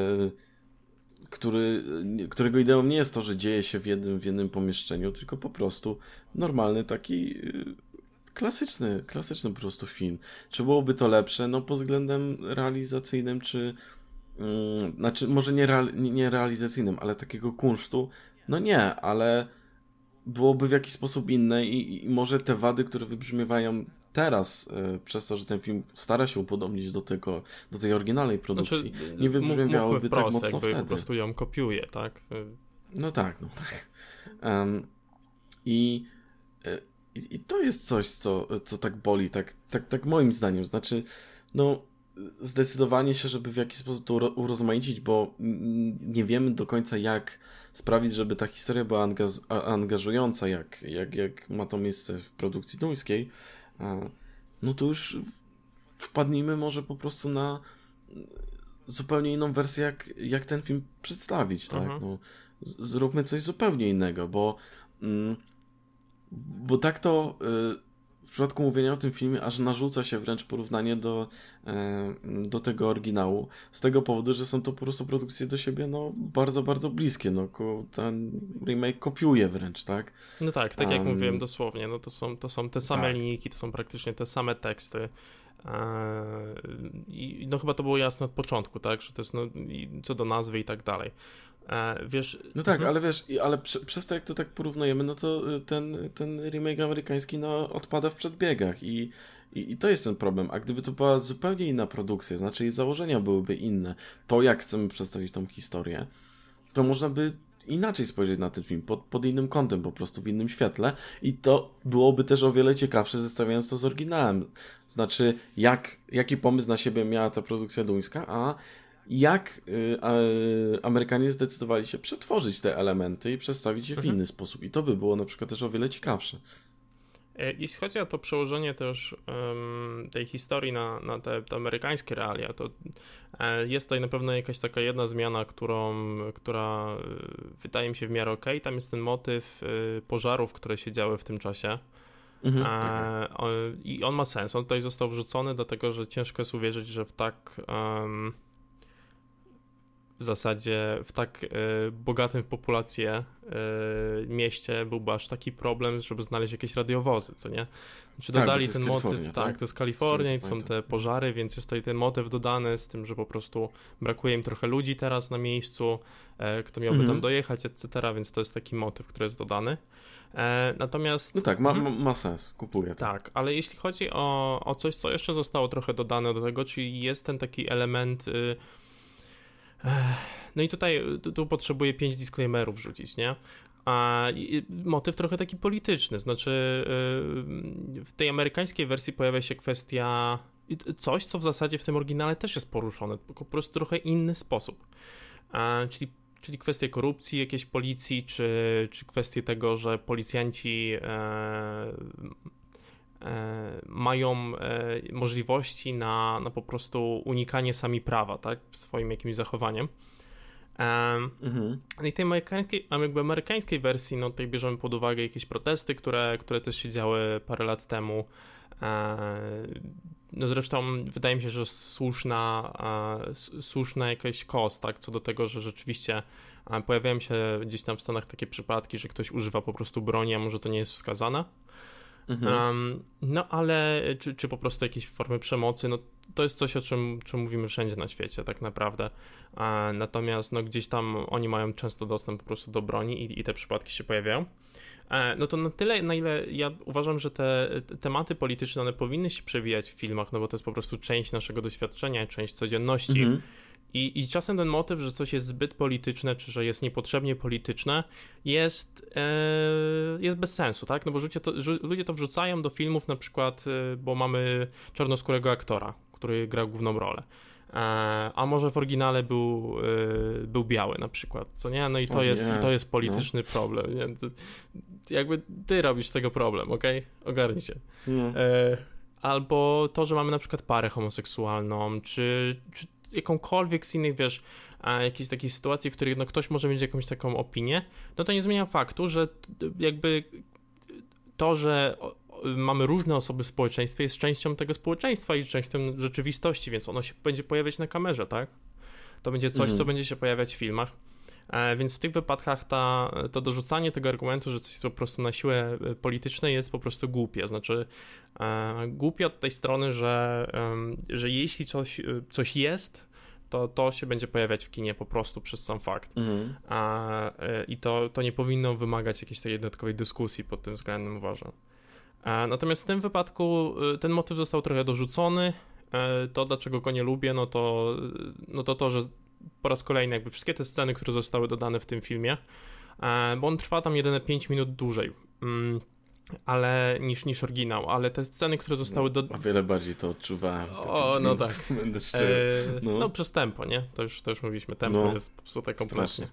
który, którego ideą nie jest to, że dzieje się w jednym, w jednym pomieszczeniu, tylko po prostu normalny taki e, klasyczny, klasyczny po prostu film. Czy byłoby to lepsze? No pod względem realizacyjnym, czy mm, znaczy może nie, real, nie realizacyjnym, ale takiego kunsztu? No nie, ale byłoby w jakiś sposób inne i, i może te wady, które wybrzmiewają teraz, y, przez to, że ten film stara się upodobnić do tego, do tej oryginalnej produkcji, znaczy, nie wybrzmiewałyby tak mocno jakby wtedy. po prostu ją kopiuje, tak? No tak, no tak. Um, i, i, I to jest coś, co, co tak boli, tak, tak, tak moim zdaniem. Znaczy, no zdecydowanie się, żeby w jakiś sposób to urozmaicić, bo nie wiemy do końca, jak sprawić, żeby ta historia była angaż angażująca, jak, jak, jak ma to miejsce w produkcji duńskiej, no to już wpadnijmy może po prostu na zupełnie inną wersję, jak, jak ten film przedstawić, tak? Mhm. No, zróbmy coś zupełnie innego, bo, mm, bo tak to y, w przypadku mówienia o tym filmie aż narzuca się wręcz porównanie do, e, do tego oryginału. Z tego powodu, że są to po prostu produkcje do siebie no, bardzo, bardzo bliskie. No, ten remake kopiuje wręcz, tak? No tak, tak jak um, mówiłem dosłownie. No, to, są, to są te same tak. linijki, to są praktycznie te same teksty. E, I no chyba to było jasne od początku, tak, że to jest no, co do nazwy i tak dalej. E, wiesz... No tak, mhm. ale wiesz, ale prze, przez to jak to tak porównujemy, no to y, ten, ten remake amerykański no, odpada w przedbiegach i, i, i to jest ten problem. A gdyby to była zupełnie inna produkcja, znaczy jej założenia byłyby inne, to jak chcemy przedstawić tą historię, to można by inaczej spojrzeć na ten film, pod, pod innym kątem, po prostu w innym świetle i to byłoby też o wiele ciekawsze zestawiając to z oryginałem. Znaczy, jak, jaki pomysł na siebie miała ta produkcja duńska, a jak y, Amerykanie zdecydowali się przetworzyć te elementy i przedstawić je w mhm. inny sposób. I to by było na przykład też o wiele ciekawsze. E, jeśli chodzi o to przełożenie też um, tej historii na, na te, te, amerykańskie realia, to e, jest tutaj na pewno jakaś taka jedna zmiana, którą, która e, wydaje mi się w miarę ok. Tam jest ten motyw pożarów, które się działy w tym czasie. Mhm, tak. I on ma sens. On tutaj został wrzucony, dlatego że ciężko jest uwierzyć, że w tak. Um, w zasadzie w tak y, bogatym w populację y, mieście byłby aż taki problem, żeby znaleźć jakieś radiowozy, co nie? Czy tak, dodali ten motyw, tak, tak, to jest Kalifornia i są te pożary, więc jest tutaj ten motyw dodany z tym, że po prostu brakuje im trochę ludzi teraz na miejscu, e, kto miałby mhm. tam dojechać, etc., więc to jest taki motyw, który jest dodany. E, natomiast. No tak, ma, ma, ma sens, kupuję. To. Tak, ale jeśli chodzi o, o coś, co jeszcze zostało trochę dodane do tego, czyli jest ten taki element. Y, no i tutaj tu, tu potrzebuję pięć disclaimerów rzucić, nie? A motyw trochę taki polityczny, znaczy y, w tej amerykańskiej wersji pojawia się kwestia coś, co w zasadzie w tym oryginale też jest poruszone, po prostu trochę inny sposób. Czyli czyli kwestie korupcji jakiejś policji, czy, czy kwestie tego, że policjanci e, mają e, możliwości na, na po prostu unikanie sami prawa, tak, swoim jakimś zachowaniem. Mhm. No I tej amerykańskiej, jakby amerykańskiej wersji, no tutaj bierzemy pod uwagę jakieś protesty, które, które też się działy parę lat temu. No zresztą wydaje mi się, że słuszna, słuszna jakaś kos, tak, co do tego, że rzeczywiście pojawiają się gdzieś tam w Stanach takie przypadki, że ktoś używa po prostu broni, a może to nie jest wskazane. Mhm. Um, no ale czy, czy po prostu jakieś formy przemocy, no to jest coś, o czym, czym mówimy wszędzie na świecie tak naprawdę. E, natomiast no gdzieś tam oni mają często dostęp po prostu do broni i, i te przypadki się pojawiają. E, no to na tyle, na ile ja uważam, że te, te tematy polityczne, one powinny się przewijać w filmach, no bo to jest po prostu część naszego doświadczenia, część codzienności. Mhm. I, I czasem ten motyw, że coś jest zbyt polityczne, czy że jest niepotrzebnie polityczne, jest, e, jest bez sensu, tak? No bo ludzie to, ludzie to wrzucają do filmów na przykład, e, bo mamy czarnoskórego aktora, który gra główną rolę. E, a może w oryginale był, e, był biały na przykład, co nie? No i to, jest, to jest polityczny no. problem. Nie? Jakby ty robisz z tego problem, ok? Ogarnij się. No. Albo to, że mamy na przykład parę homoseksualną, czy, czy jakąkolwiek z innych, wiesz, jakiejś takiej sytuacji, w której no, ktoś może mieć jakąś taką opinię, no to nie zmienia faktu, że jakby to, że mamy różne osoby w społeczeństwie, jest częścią tego społeczeństwa i częścią rzeczywistości, więc ono się będzie pojawiać na kamerze, tak? To będzie coś, mhm. co będzie się pojawiać w filmach. E, więc w tych wypadkach ta, to dorzucanie tego argumentu, że coś jest po prostu na siłę e, polityczne jest po prostu głupie. Znaczy, e, głupie od tej strony, że, że jeśli coś, coś jest, to to się będzie pojawiać w kinie po prostu przez sam fakt. Mhm. A, I to, to nie powinno wymagać jakiejś takiej dodatkowej dyskusji pod tym względem, uważam. A, natomiast w tym wypadku ten motyw został trochę dorzucony. To, dlaczego go nie lubię, no to, no to to, że po raz kolejny jakby wszystkie te sceny, które zostały dodane w tym filmie, e, bo on trwa tam jedyne 5 minut dłużej. Mm, ale niż, niż oryginał, ale te sceny, które zostały do... O wiele bardziej to odczuwałem. O, no tak. Będę szczery. E, no. no. przez tempo, nie? To już, to już mówiliśmy, tempo no. jest psute kompletnie.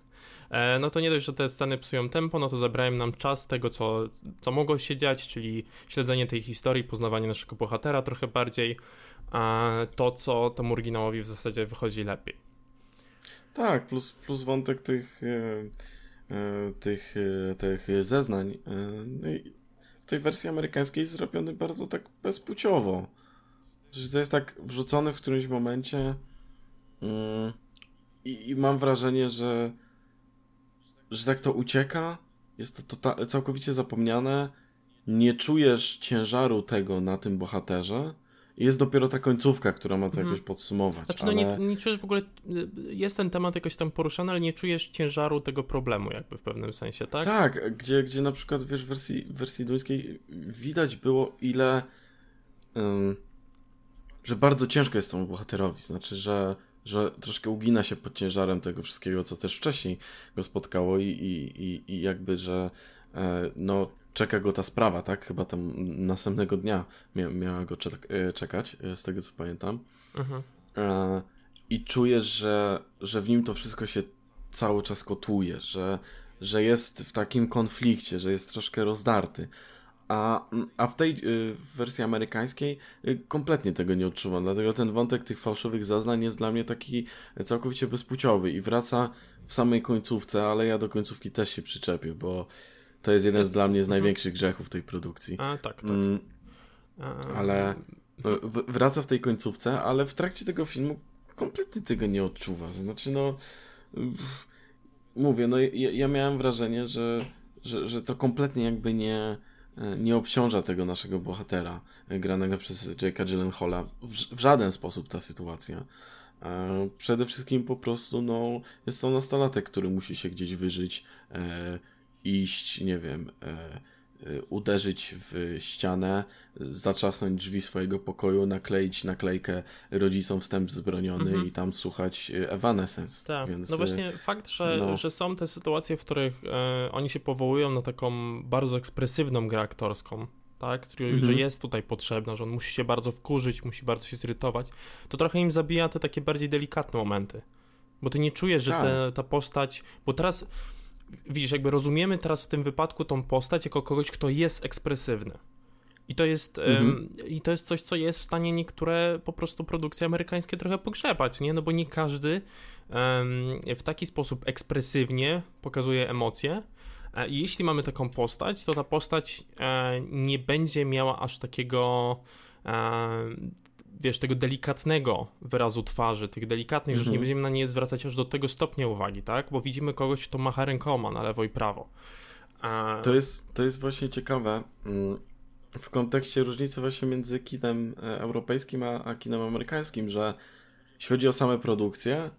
E, no to nie dość, że te sceny psują tempo, no to zabrałem nam czas tego, co, co mogło się dziać, czyli śledzenie tej historii, poznawanie naszego bohatera trochę bardziej, a to, co temu oryginałowi w zasadzie wychodzi lepiej. Tak, plus, plus wątek tych, e, e, tych, e, tych zeznań. No w tej wersji amerykańskiej jest zrobiony bardzo tak bezpłciowo. Że to jest tak wrzucony w którymś momencie i, i mam wrażenie, że że tak to ucieka, jest to tota-, całkowicie zapomniane, nie czujesz ciężaru tego na tym bohaterze, jest dopiero ta końcówka, która ma to jakoś hmm. podsumować. Znaczy, ale... no nie, nie czujesz w ogóle, jest ten temat jakoś tam poruszany, ale nie czujesz ciężaru tego problemu jakby w pewnym sensie, tak? Tak, gdzie, gdzie na przykład, wiesz, w wersji, w wersji duńskiej widać było ile, um, że bardzo ciężko jest temu bohaterowi, znaczy, że że troszkę ugina się pod ciężarem tego wszystkiego, co też wcześniej go spotkało i, i, i, i jakby, że e, no czeka go ta sprawa, tak? Chyba tam następnego dnia mia miała go e, czekać, e, z tego co pamiętam. Mhm. E, I czujesz, że, że w nim to wszystko się cały czas kotuje, że, że jest w takim konflikcie, że jest troszkę rozdarty. A, a w tej y, wersji amerykańskiej y, kompletnie tego nie odczuwam, dlatego ten wątek tych fałszywych zaznań jest dla mnie taki całkowicie bezpłciowy i wraca w samej końcówce, ale ja do końcówki też się przyczepię, bo to jest jeden jest... z dla mnie z mhm. największych grzechów tej produkcji. A, tak, tak. Mm, ale wraca w tej końcówce, ale w trakcie tego filmu kompletnie tego nie odczuwa. Znaczy, no, mówię, no ja, ja miałem wrażenie, że, że, że to kompletnie jakby nie, nie obciąża tego naszego bohatera, granego przez Jake'a Gyllenhaala w, w żaden sposób ta sytuacja. E, przede wszystkim po prostu, no, jest to nastolatek, który musi się gdzieś wyżyć, e, iść, nie wiem, e, Y, uderzyć w ścianę, zaczasnąć drzwi swojego pokoju, nakleić naklejkę rodzicom wstęp zbroniony mhm. i tam słuchać y, Evanescence. Tak, Więc, no właśnie fakt, że, no... że są te sytuacje, w których e, oni się powołują na taką bardzo ekspresywną grę aktorską, tak, który, mhm. że jest tutaj potrzebna, że on musi się bardzo wkurzyć, musi bardzo się zirytować, to trochę im zabija te takie bardziej delikatne momenty. Bo ty nie czujesz, że tak. te, ta postać, bo teraz widzisz, jakby rozumiemy teraz w tym wypadku tą postać jako kogoś, kto jest ekspresywny. I to jest, mhm. um, I to jest coś, co jest w stanie niektóre po prostu produkcje amerykańskie trochę pogrzebać, nie? No bo nie każdy um, w taki sposób ekspresywnie pokazuje emocje. E, jeśli mamy taką postać, to ta postać e, nie będzie miała aż takiego e, wiesz, tego delikatnego wyrazu twarzy, tych delikatnych rzeczy, nie mhm. będziemy na nie zwracać aż do tego stopnia uwagi, tak? Bo widzimy kogoś, kto macha rękoma na lewo i prawo. A... To, jest, to jest właśnie ciekawe mm, w kontekście różnicy właśnie między kinem e, europejskim a, a kinem amerykańskim, że jeśli chodzi o same produkcje,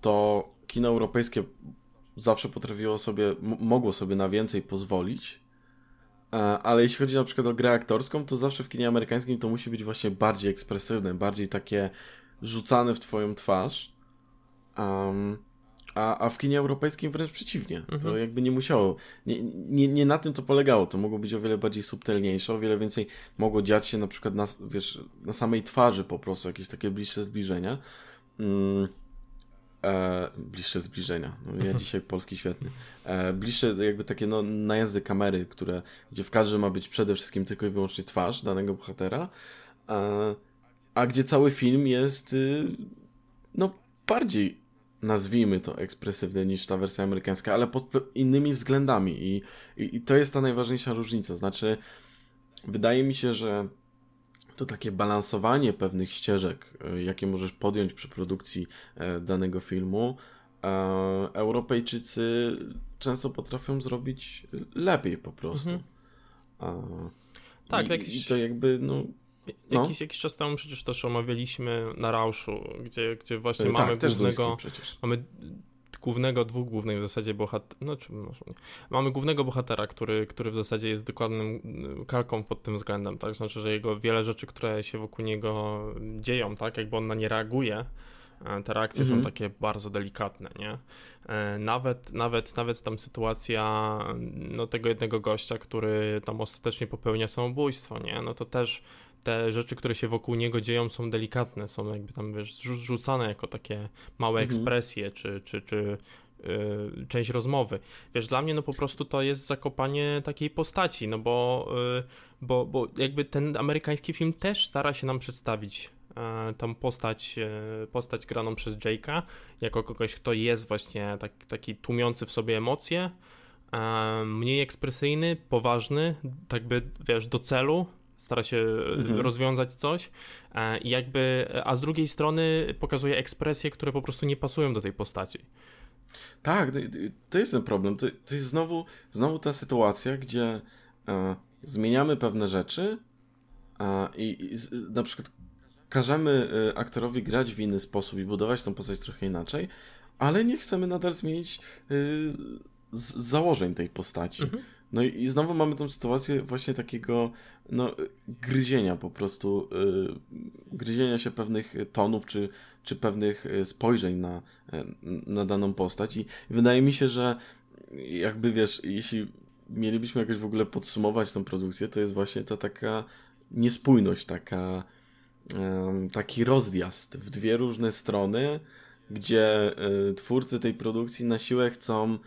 to kino europejskie zawsze potrafiło sobie, mogło sobie na więcej pozwolić, ale jeśli chodzi na przykład o grę aktorską, to zawsze w kinie amerykańskim to musi być właśnie bardziej ekspresywne, bardziej takie rzucane w twoją twarz. Um, a, a w kinie europejskim wręcz przeciwnie. Mhm. To jakby nie musiało. Nie, nie, nie na tym to polegało. To mogło być o wiele bardziej subtelniejsze, o wiele więcej mogło dziać się na przykład na, wiesz, na samej twarzy po prostu, jakieś takie bliższe zbliżenia. Um, E, bliższe zbliżenia. No, ja mhm. dzisiaj polski świetny. E, bliższe jakby takie no, najazdy kamery, które, gdzie w kadrze ma być przede wszystkim tylko i wyłącznie twarz danego bohatera, e, a gdzie cały film jest y, no bardziej nazwijmy to ekspresywny niż ta wersja amerykańska, ale pod innymi względami i, i, i to jest ta najważniejsza różnica. Znaczy, wydaje mi się, że to takie balansowanie pewnych ścieżek, e, jakie możesz podjąć przy produkcji e, danego filmu, e, Europejczycy często potrafią zrobić lepiej po prostu. Mhm. Tak, i, jakiś... i to jakby, no, no. Jakiś, jakiś czas temu przecież też omawialiśmy na Rauszu, gdzie, gdzie właśnie tak, mamy głównego, mamy głównego, dwóch głównych w zasadzie bohaterów, no czy może nie. Mamy głównego bohatera, który, który w zasadzie jest dokładnym y, kalką pod tym względem, tak? Znaczy, że jego wiele rzeczy, które się wokół niego dzieją, tak? Jakby on na nie reaguje, e, te reakcje mhm. są takie bardzo delikatne, nie? E, nawet, nawet, nawet tam sytuacja no, tego jednego gościa, który tam ostatecznie popełnia samobójstwo, nie? No to też te rzeczy, które się wokół niego dzieją, są delikatne, są jakby tam, wiesz, rzucane jako takie małe mhm. ekspresje, czy, czy, czy yy, część rozmowy. Wiesz, dla mnie no po prostu to jest zakopanie takiej postaci, no bo, yy, bo, bo jakby ten amerykański film też stara się nam przedstawić yy, tą postać, y, postać graną przez Jake'a, jako kogoś, kto jest właśnie tak, taki tłumiący w sobie emocje, mniej ekspresyjny, poważny, tak by, wiesz, do celu, stara się mhm. rozwiązać coś e, i jakby, a z drugiej strony pokazuje ekspresje, które po prostu nie pasują do tej postaci. Tak, to jest ten problem. To, to jest znowu, znowu ta sytuacja, gdzie e, zmieniamy pewne rzeczy e, i, i na przykład każemy e, aktorowi grać w inny sposób i budować tą postać trochę inaczej, ale nie chcemy nadal zmienić e, z założeń tej postaci. Mhm. No i, i znowu mamy tą sytuację właśnie takiego no, gryzienia po prostu, yy, gryzienia się pewnych tonów czy, czy pewnych y, spojrzeń na, na daną postać. I wydaje mi się, że jakby wiesz, jeśli mielibyśmy jakoś w ogóle podsumować tą produkcję, to jest właśnie ta taka niespójność, taka, taki rozjazd w dwie różne strony, gdzie twórcy tej produkcji na siłę chcą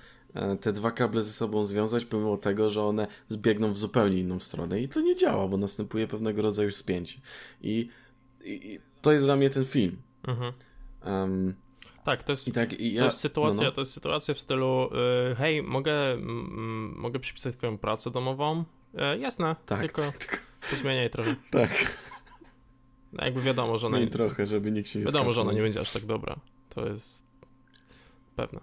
te dwa kable ze sobą związać, pomimo tego, że one zbiegną w zupełnie inną stronę. I to nie działa, bo następuje pewnego rodzaju spięcie. I, i to jest dla mnie ten film. Mhm. Um, tak, to jest, tak, ja, to jest sytuacja, no, no. to jest sytuacja w stylu yy, hej, mogę, mm, mogę przypisać twoją pracę domową? Yy, jasne, tak, tylko pozmieniaj trochę. Tak. No, jakby wiadomo, że ona... Zmień trochę, żeby nikt się nie Wiadomo, że ona nie będzie aż tak dobra. To jest Pewne.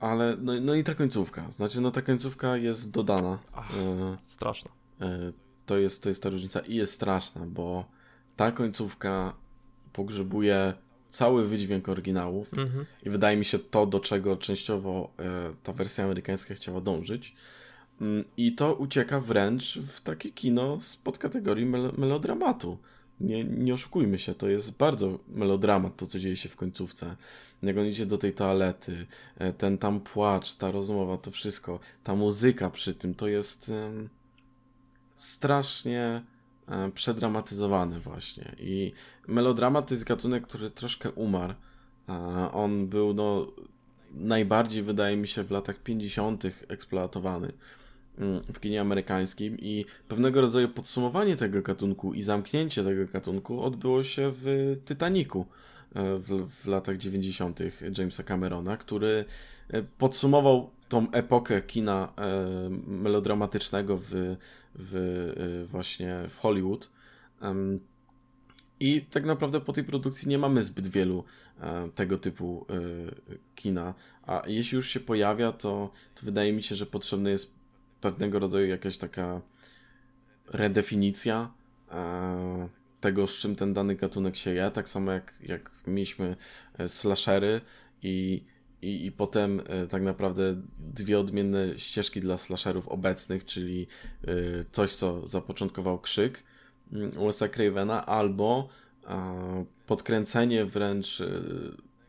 Ale, no, no i ta końcówka. Znaczy, no ta końcówka jest dodana. Ach, e, straszna. E, to, jest, to jest ta różnica i jest straszna, bo ta końcówka pogrzebuje cały wydźwięk oryginału mhm. i wydaje mi się to, do czego częściowo e, ta wersja amerykańska chciała dążyć. Mm, I to ucieka wręcz w takie kino spod kategorii mel melodramatu. Nie, nie oszukujmy się, to jest bardzo melodramat, to co dzieje się w końcówce. Jak on idzie do tej toalety, e, ten tam płacz, ta rozmowa, to wszystko, ta muzyka przy tym, to jest strasznie um, przedramatyzowane właśnie. I melodramat to jest gatunek, który troszkę umarł. on był no, najbardziej, wydaje mi się, w latach 50. eksploatowany mm, w kinie amerykańskim i pewnego rodzaju podsumowanie tego gatunku i zamknięcie tego gatunku odbyło się w Titanicu e, w, w latach 90. Jamesa Camerona, który e, podsumował tą epokę kina e, melodramatycznego w, w właśnie w Hollywood. I tak naprawdę po tej produkcji nie mamy zbyt wielu e, tego typu e, kina. A jeśli już się pojawia, to, to wydaje mi się, że potrzebna jest pewnego rodzaju jakaś taka redefinicja e, tego, z czym ten dany gatunek się je. Tak samo jak, jak mieliśmy e, slashery i, i, i potem e, tak naprawdę dwie odmienne ścieżki dla slasherów obecnych, czyli e, coś, co zapoczątkował krzyk Mm, Wes'a Cravena, albo podkręcenie wręcz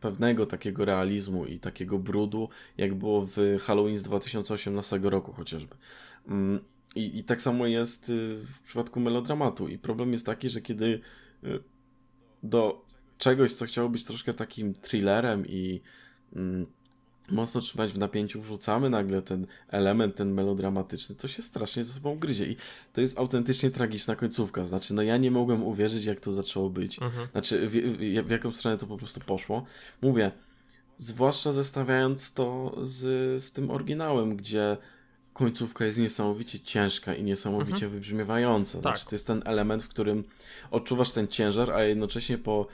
pewnego takiego realizmu i takiego brudu, jak było w Halloween z 2018 roku chociażby. I, I tak samo jest y, w przypadku melodramatu. I problem jest taki, że kiedy y, do czegoś, co chciało być troszkę takim thrillerem i mm, mocno trzymać w napięciu, wrzucamy nagle ten element, ten melodramatyczny, to się strasznie ze sobą gryzie. I to jest autentycznie tragiczna końcówka. Znaczy, no ja nie mogłem uwierzyć, jak to zaczęło być. Mhm. Znaczy, w, w, w, jaką stronę to po prostu poszło. Mówię, zwłaszcza zestawiając to z, z tym oryginałem, gdzie końcówka jest niesamowicie ciężka i niesamowicie mhm. wybrzmiewająca. Tak. Znaczy, to jest ten element, w którym odczuwasz ten ciężar, a jednocześnie po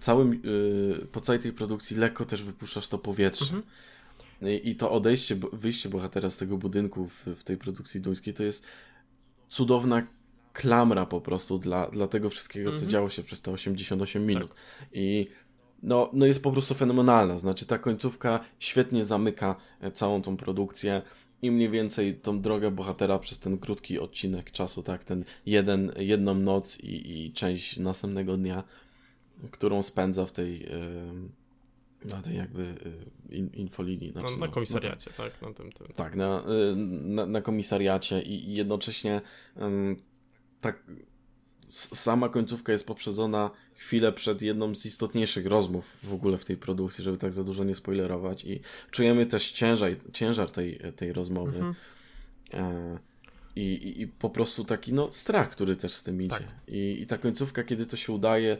całym, yy, po całej tej produkcji lekko też wypuszczasz to powietrze. Mhm. I to odejście, wyjście bohatera z tego budynku w, w tej produkcji duńskiej to jest cudowna klamra po prostu dla, dla tego wszystkiego, co mhm. działo się przez te 88 minut. Tak. I no, no jest po prostu fenomenalna. Znaczy, ta końcówka świetnie zamyka e, całą tą produkcję i mniej więcej tą drogę bohatera przez ten krótki odcinek czasu, tak, ten jeden, jedną noc i, i część następnego dnia, którą spędza w tej, na tej jakby y, in, infolinii. Znaczy, no, na komisariacie, no, tak? Na tym, tym. Tak, na, y, na, na komisariacie i jednocześnie tak sama końcówka jest poprzedzona chwilę przed jedną z istotniejszych rozmów w ogóle w tej produkcji, żeby tak za dużo nie spoilerować i czujemy też ciężar, ciężar tej, tej rozmowy. Mhm. E, i, i, po prostu taki no, strach, który też z tym idzie. Tak. I, I ta końcówka, kiedy to się udaje,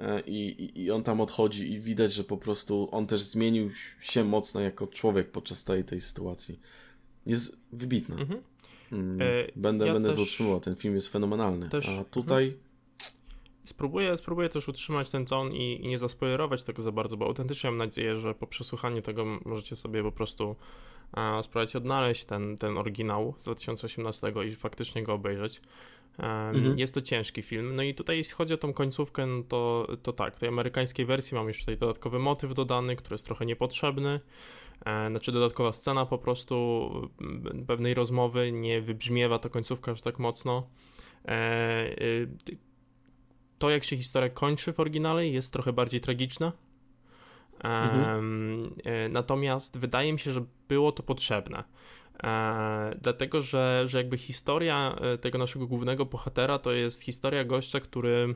E, i, i on tam odchodzi i widać, że po prostu on też zmienił się mocno jako człowiek podczas tej, tej sytuacji. Jest wybitna. Mhm. Mm, e, będę ja będę to utrzymywał, ten film jest fenomenalny. Też... A tutaj... Mhm. Spróbuję, spróbuję też utrzymać ten ton i, i, nie zaspoilerować tego za bardzo, bo autentycznie mam nadzieję, że po przesłuchaniu tego możecie sobie po prostu a, spróbować odnaleźć ten, ten oryginał z 2018 i faktycznie go obejrzeć. Mhm. Jest to ciężki film. No i tutaj, jeśli chodzi o tą końcówkę, no to, to tak, w tej amerykańskiej wersji mam już tutaj dodatkowy motyw dodany, który jest trochę niepotrzebny. E, znaczy, dodatkowa scena po prostu pewnej rozmowy nie wybrzmiewa ta końcówka aż tak mocno. E, y, to, jak się historia kończy w oryginale, jest trochę bardziej tragiczna. Mhm. E, natomiast wydaje mi się, że było to potrzebne. Dlatego, że, że jakby historia tego naszego głównego bohatera to jest historia gościa, który,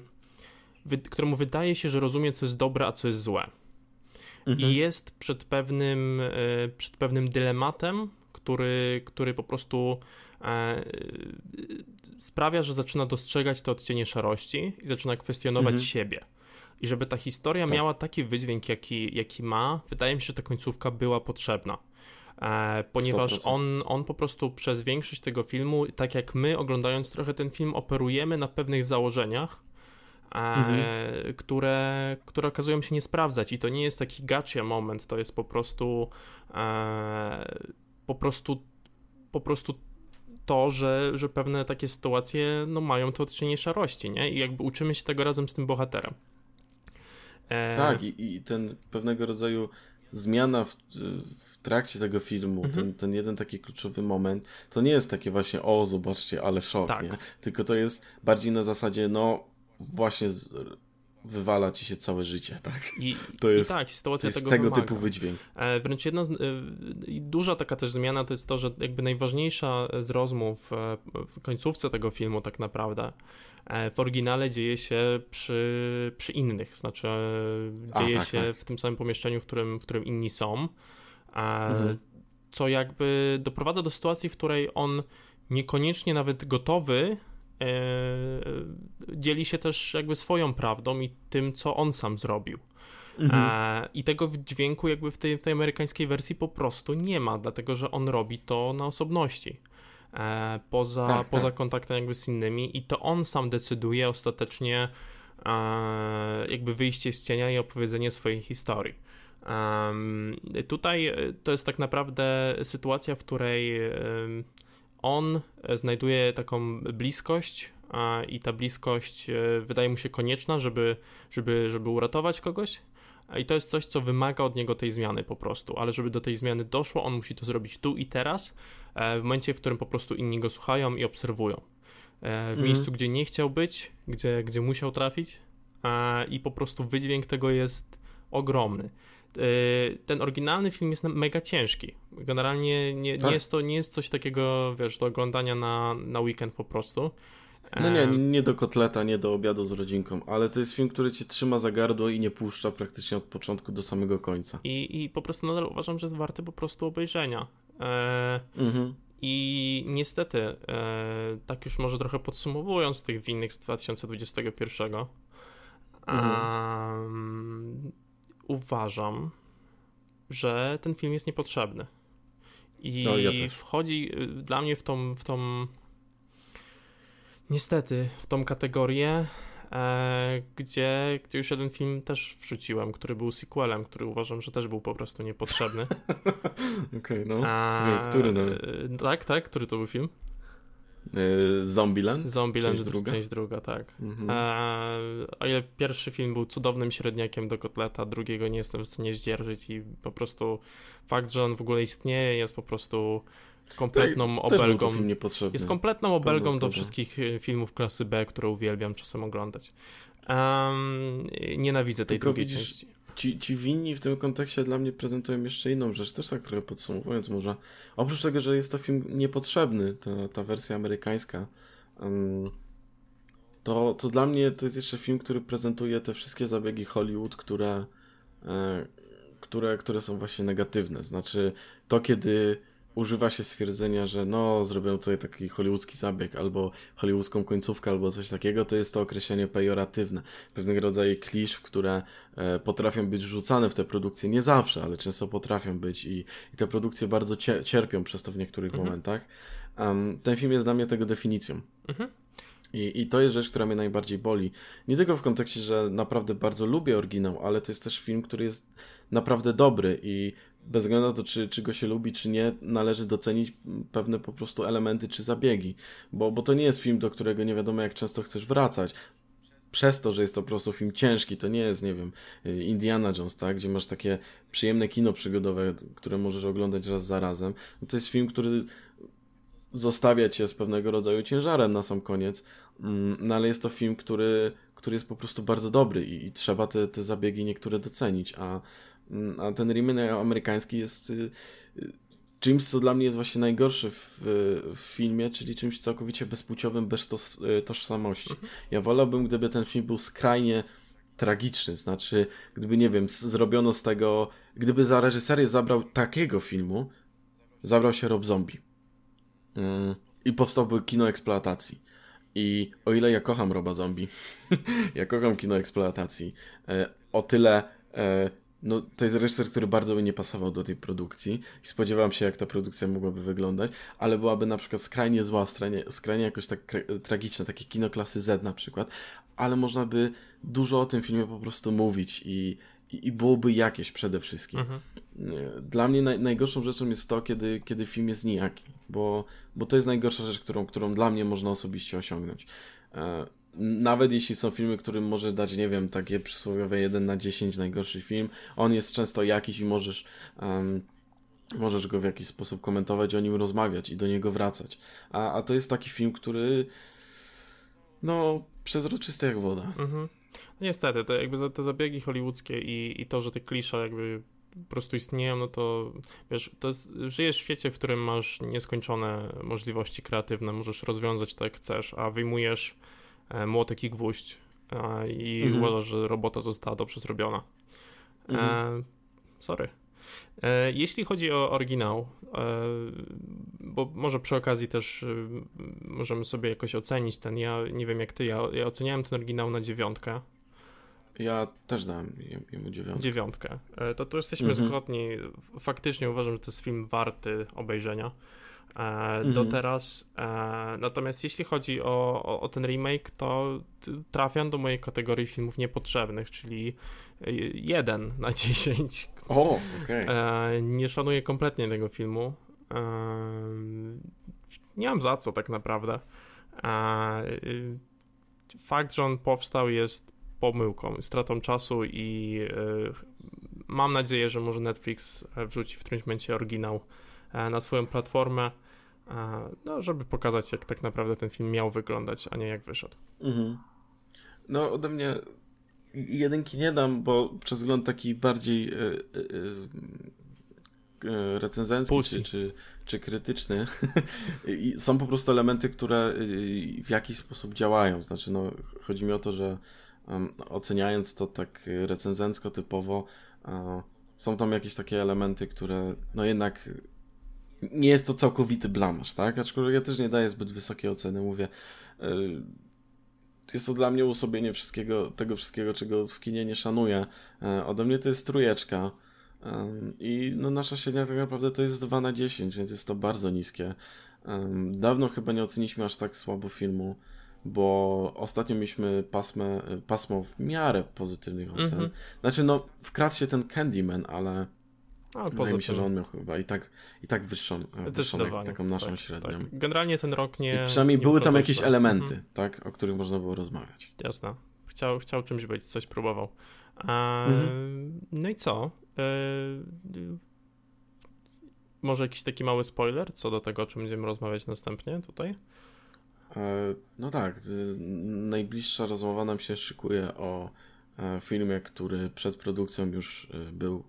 któremu wydaje się, że rozumie, co jest dobre, a co jest złe. Mhm. I jest przed pewnym, e, przed pewnym dylematem, który, który po prostu e, sprawia, że zaczyna dostrzegać te odcienie szarości i zaczyna kwestionować mhm. siebie. I żeby ta historia tak. miała taki wydźwięk, jaki, jaki ma, wydaje mi się, że ta końcówka była potrzebna. E, ponieważ on, on po prostu przez większość tego filmu, tak jak my oglądając trochę ten film, operujemy na pewnych założeniach mhm. które, które okazują się nie sprawdzać i to nie jest taki gotcha moment, to jest po prostu po prostu po prostu to, że, że pewne takie sytuacje no, mają to odcienie szarości, nie? I jakby uczymy się tego razem z tym bohaterem. E... Tak, i, i ten pewnego rodzaju zmiana w, w trakcie tego filmu, mhm. ten, ten jeden taki kluczowy moment, to nie jest takie właśnie, o, zobaczcie, ale szok, tak. nie? Tylko to jest bardziej na zasadzie, no, właśnie z, wywala ci się całe życie, tak? I, to jest, i tak, sytuacja jest tego, tego typu wydźwięk. E, wręcz jedna z, e, duża taka też zmiana to jest to, że jakby najważniejsza z rozmów e, w końcówce tego filmu tak naprawdę w oryginale dzieje się przy, przy innych, znaczy dzieje A, tak, się tak. w tym samym pomieszczeniu, w którym, w którym inni są, mhm. co jakby doprowadza do sytuacji, w której on niekoniecznie nawet gotowy dzieli się też jakby swoją prawdą i tym, co on sam zrobił. Mhm. E, I tego dźwięku jakby w tej, w tej amerykańskiej wersji po prostu nie ma, dlatego że on robi to na osobności. E, poza, tak, poza tak. kontaktem jakby z innymi i to on sam decyduje ostatecznie jakby wyjście z cienia i opowiedzenie swojej historii. tutaj to jest tak naprawdę sytuacja, w której on e, znajduje taką bliskość i ta bliskość e, wydaje mu się konieczna, żeby, żeby, żeby uratować kogoś. I to jest coś, co wymaga od niego tej zmiany po prostu, ale żeby do tej zmiany doszło, on musi to zrobić tu i teraz, e, w momencie, w którym po prostu inni go słuchają i obserwują. W mhm. miejscu, gdzie nie chciał być, gdzie, gdzie musiał trafić, i po prostu wydźwięk tego jest ogromny. Y, ten oryginalny film jest mega ciężki. Generalnie nie, tak. nie, jest to nie jest coś takiego, wiesz, do oglądania na, na weekend po prostu. No nie, nie do kotleta, nie do obiadu z rodzinką, ale to jest film, który cię trzyma za gardło i nie puszcza praktycznie od początku do samego końca. I, i po prostu nadal uważam, że jest warty po prostu obejrzenia. E, mhm. I niestety, e, tak już może trochę podsumowując tych winnych z 2021, mhm uważam, że ten film jest niepotrzebny. I no, ja wchodzi y, dla mnie w tą, w tą niestety, w tą kategorię, e, gdzie, gdzie już jeden film też wrzuciłem, który był sequelem, który uważam, że też był po prostu niepotrzebny. Okej, okay, no. A, który no? Tak, tak, który to był film? E, Zombieland? Zombieland, część druga, część druga tak. Mhm. E, o ile pierwszy film był cudownym średniakiem do kotleta, drugiego nie jestem w stanie zdzierżyć i po prostu fakt, że on w ogóle istnieje jest po prostu kompletną tak, obelgą. Jest kompletną obelgą do wszystkich e, filmów klasy B, które uwielbiam czasem oglądać. Um, nienawidzę tej Tylko drugiej widzisz, części. Ci, ci winni w tym kontekście dla mnie prezentują jeszcze inną rzecz, też tak trochę podsumowując może. Oprócz tego, że jest to film niepotrzebny, ta, ta wersja amerykańska, to, to dla mnie to jest jeszcze film, który prezentuje te wszystkie zabiegi Hollywood, które, e, które, które są właśnie negatywne. Znaczy to, kiedy używa się stwierdzenia, że no, zrobią tutaj taki hollywoodzki zabieg, albo hollywoodzką końcówkę, albo coś takiego, to jest to określenie pejoratywne. Pewnego rodzaju klisz, które e, potrafią być rzucane w te produkcje, nie zawsze, ale często potrafią być i, i te produkcje bardzo cierpią przez to w niektórych mhm. momentach. Um, ten film jest dla mnie tego definicją. Mhm. I, I to jest rzecz, która mnie najbardziej boli. Nie tylko w kontekście, że naprawdę bardzo lubię oryginał, ale to jest też film, który jest naprawdę dobry i bez względu na to, czy, czy go się lubi, czy nie, należy docenić pewne po prostu elementy czy zabiegi, bo, bo to nie jest film, do którego nie wiadomo jak często chcesz wracać. Przez to, że jest to po prostu film ciężki, to nie jest, nie wiem, Indiana Jones, tak, gdzie masz takie przyjemne kino przygodowe, które możesz oglądać raz za razem. No to jest film, który zostawia cię z pewnego rodzaju ciężarem na sam koniec, mm, no ale jest to film, który, który jest po prostu bardzo dobry i, i trzeba te, te zabiegi niektóre docenić, a a ten remake amerykański jest y, y, czymś, co dla mnie jest właśnie najgorsze w, w filmie, czyli czymś całkowicie bezpłciowym, bez tos, y, tożsamości. Mhm. Ja wolałbym, gdyby ten film był skrajnie tragiczny, znaczy, gdyby, nie wiem, zrobiono z tego, gdyby za reżyserię zabrał takiego filmu, zabrał się Rob Zombie. Mm, I powstałby kino eksploatacji. I o ile ja kocham Roba Zombie, ja kocham kino eksploatacji, e, o tyle e, no, to jest reżyser, który bardzo by nie pasował do tej produkcji i spodziewałem się, jak ta produkcja mogłaby wyglądać, ale byłaby na przykład skrajnie zła, skrajnie, skrajnie jakoś tak tragiczna, takie kino klasy Z na przykład, ale można by dużo o tym filmie po prostu mówić i, i, i byłoby jakieś przede wszystkim. Mhm. Dla mnie naj, najgorszą rzeczą jest to, kiedy, kiedy film jest nijaki, bo, bo to jest najgorsza rzecz, którą, którą dla mnie można osobiście osiągnąć. E, nawet jeśli są filmy, którym możesz dać, nie wiem, takie przysłowiowe 1 na 10 najgorszy film, on jest często jakiś i możesz, um, możesz go w jakiś sposób komentować, o nim rozmawiać i do niego wracać. A, a to jest taki film, który no, przezroczysty jak woda. Mhm. Niestety, to jakby te zabiegi hollywoodzkie i, i to, że te klisze jakby po prostu istnieją, no to wiesz, to jest, żyjesz w świecie, w którym masz nieskończone możliwości kreatywne, możesz rozwiązać to jak chcesz, a wyjmujesz młotek i gwóźdź e, i mhm. uważasz, że robota została dobrze zrobiona. E, mhm. E, sorry. Jeśli chodzi o oryginał, bo może przy okazji też możemy sobie jakoś ocenić ten, ja nie wiem jak ty, ja, ja oceniałem ten oryginał na dziewiątkę. Ja też dałem jemu dziewiątkę. Dziewiątkę. E, to tu jesteśmy mhm. zgodni. Faktycznie uważam, że to jest film warty obejrzenia. E, mhm. Do teraz. E, natomiast jeśli chodzi o, o, o, ten remake, to trafiam do mojej kategorii filmów niepotrzebnych, czyli jeden na dziesięć. O, okej. Okay. Nie szanuję kompletnie tego filmu. Nie mam za co tak naprawdę. Fakt, że on powstał jest pomyłką, stratą czasu i e, mam nadzieję, że może Netflix e, wrzuci w którymś momencie oryginał e, na swoją platformę, no, żeby pokazać, jak tak naprawdę ten film miał wyglądać, a nie jak wyszedł. Mhm. No, ode mnie jedynki nie dam, bo przez wzgląd taki bardziej recenzencki czy, czy, czy krytyczny są po prostu elementy, które w jakiś sposób działają. Znaczy, no, chodzi mi o to, że oceniając to tak recenzencko typowo, są tam jakieś takie elementy, które no jednak nie jest to całkowity blamasz, tak? Aczkolwiek ja też nie daję zbyt wysokiej oceny, mówię. E, jest to dla mnie uosobienie wszystkiego, tego wszystkiego, czego w kinie nie szanuję. E, ode mnie to jest trójeczka. I no, nasza średnia tak naprawdę to jest 2 na 10, więc jest to bardzo niskie. Dawno chyba nie oceniliśmy aż tak słabo filmu bo ostatnio mieliśmy pasmę, pasmo w miarę pozytywnych ocen. Mm -hmm. Znaczy, no, wkradł się ten Candyman, ale ale wydaje mi się, że on miał chyba i tak, i tak wyższą, wyższą jak, taką naszą tak, średnią. Tak. Generalnie ten rok nie. I przynajmniej nie były tam jakieś elementy, mm -hmm. tak, o których można było rozmawiać. Jasne. Chciał, chciał czymś być, coś próbował. Mm -hmm. No i co? E, może jakiś taki mały spoiler co do tego, o czym będziemy rozmawiać następnie tutaj? E, no tak, najbliższa rozmowa nam się szykuje o e, filmie, który przed produkcją już e, był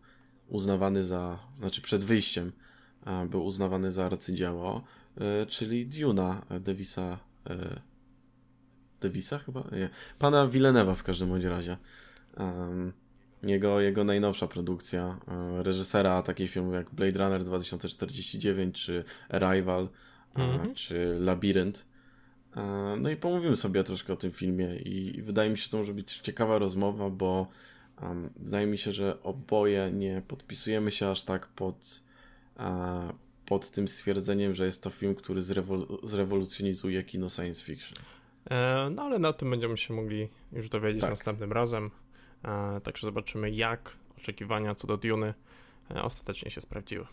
uznawany za, znaczy przed wyjściem był uznawany za arcydzieło, czyli Duna Davisa Davisa chyba? Nie. Pana Villeneuva w każdym razie. Jego, jego najnowsza produkcja, reżysera takich filmów jak Blade Runner 2049, czy Arrival, mm -hmm. czy Labirynt. E, no i pomówimy sobie troszkę o tym filmie i wydaje mi się, że to może być ciekawa rozmowa, bo um, wydaje mi się, że oboje nie podpisujemy się aż tak pod, uh, pod tym stwierdzeniem, że jest to film, który zrewol zrewolucjonizuje kino science fiction. E, no ale na tym będziemy się mogli już dowiedzieć tak. następnym razem. E, także zobaczymy, jak oczekiwania co do Duny e, ostatecznie się sprawdziły.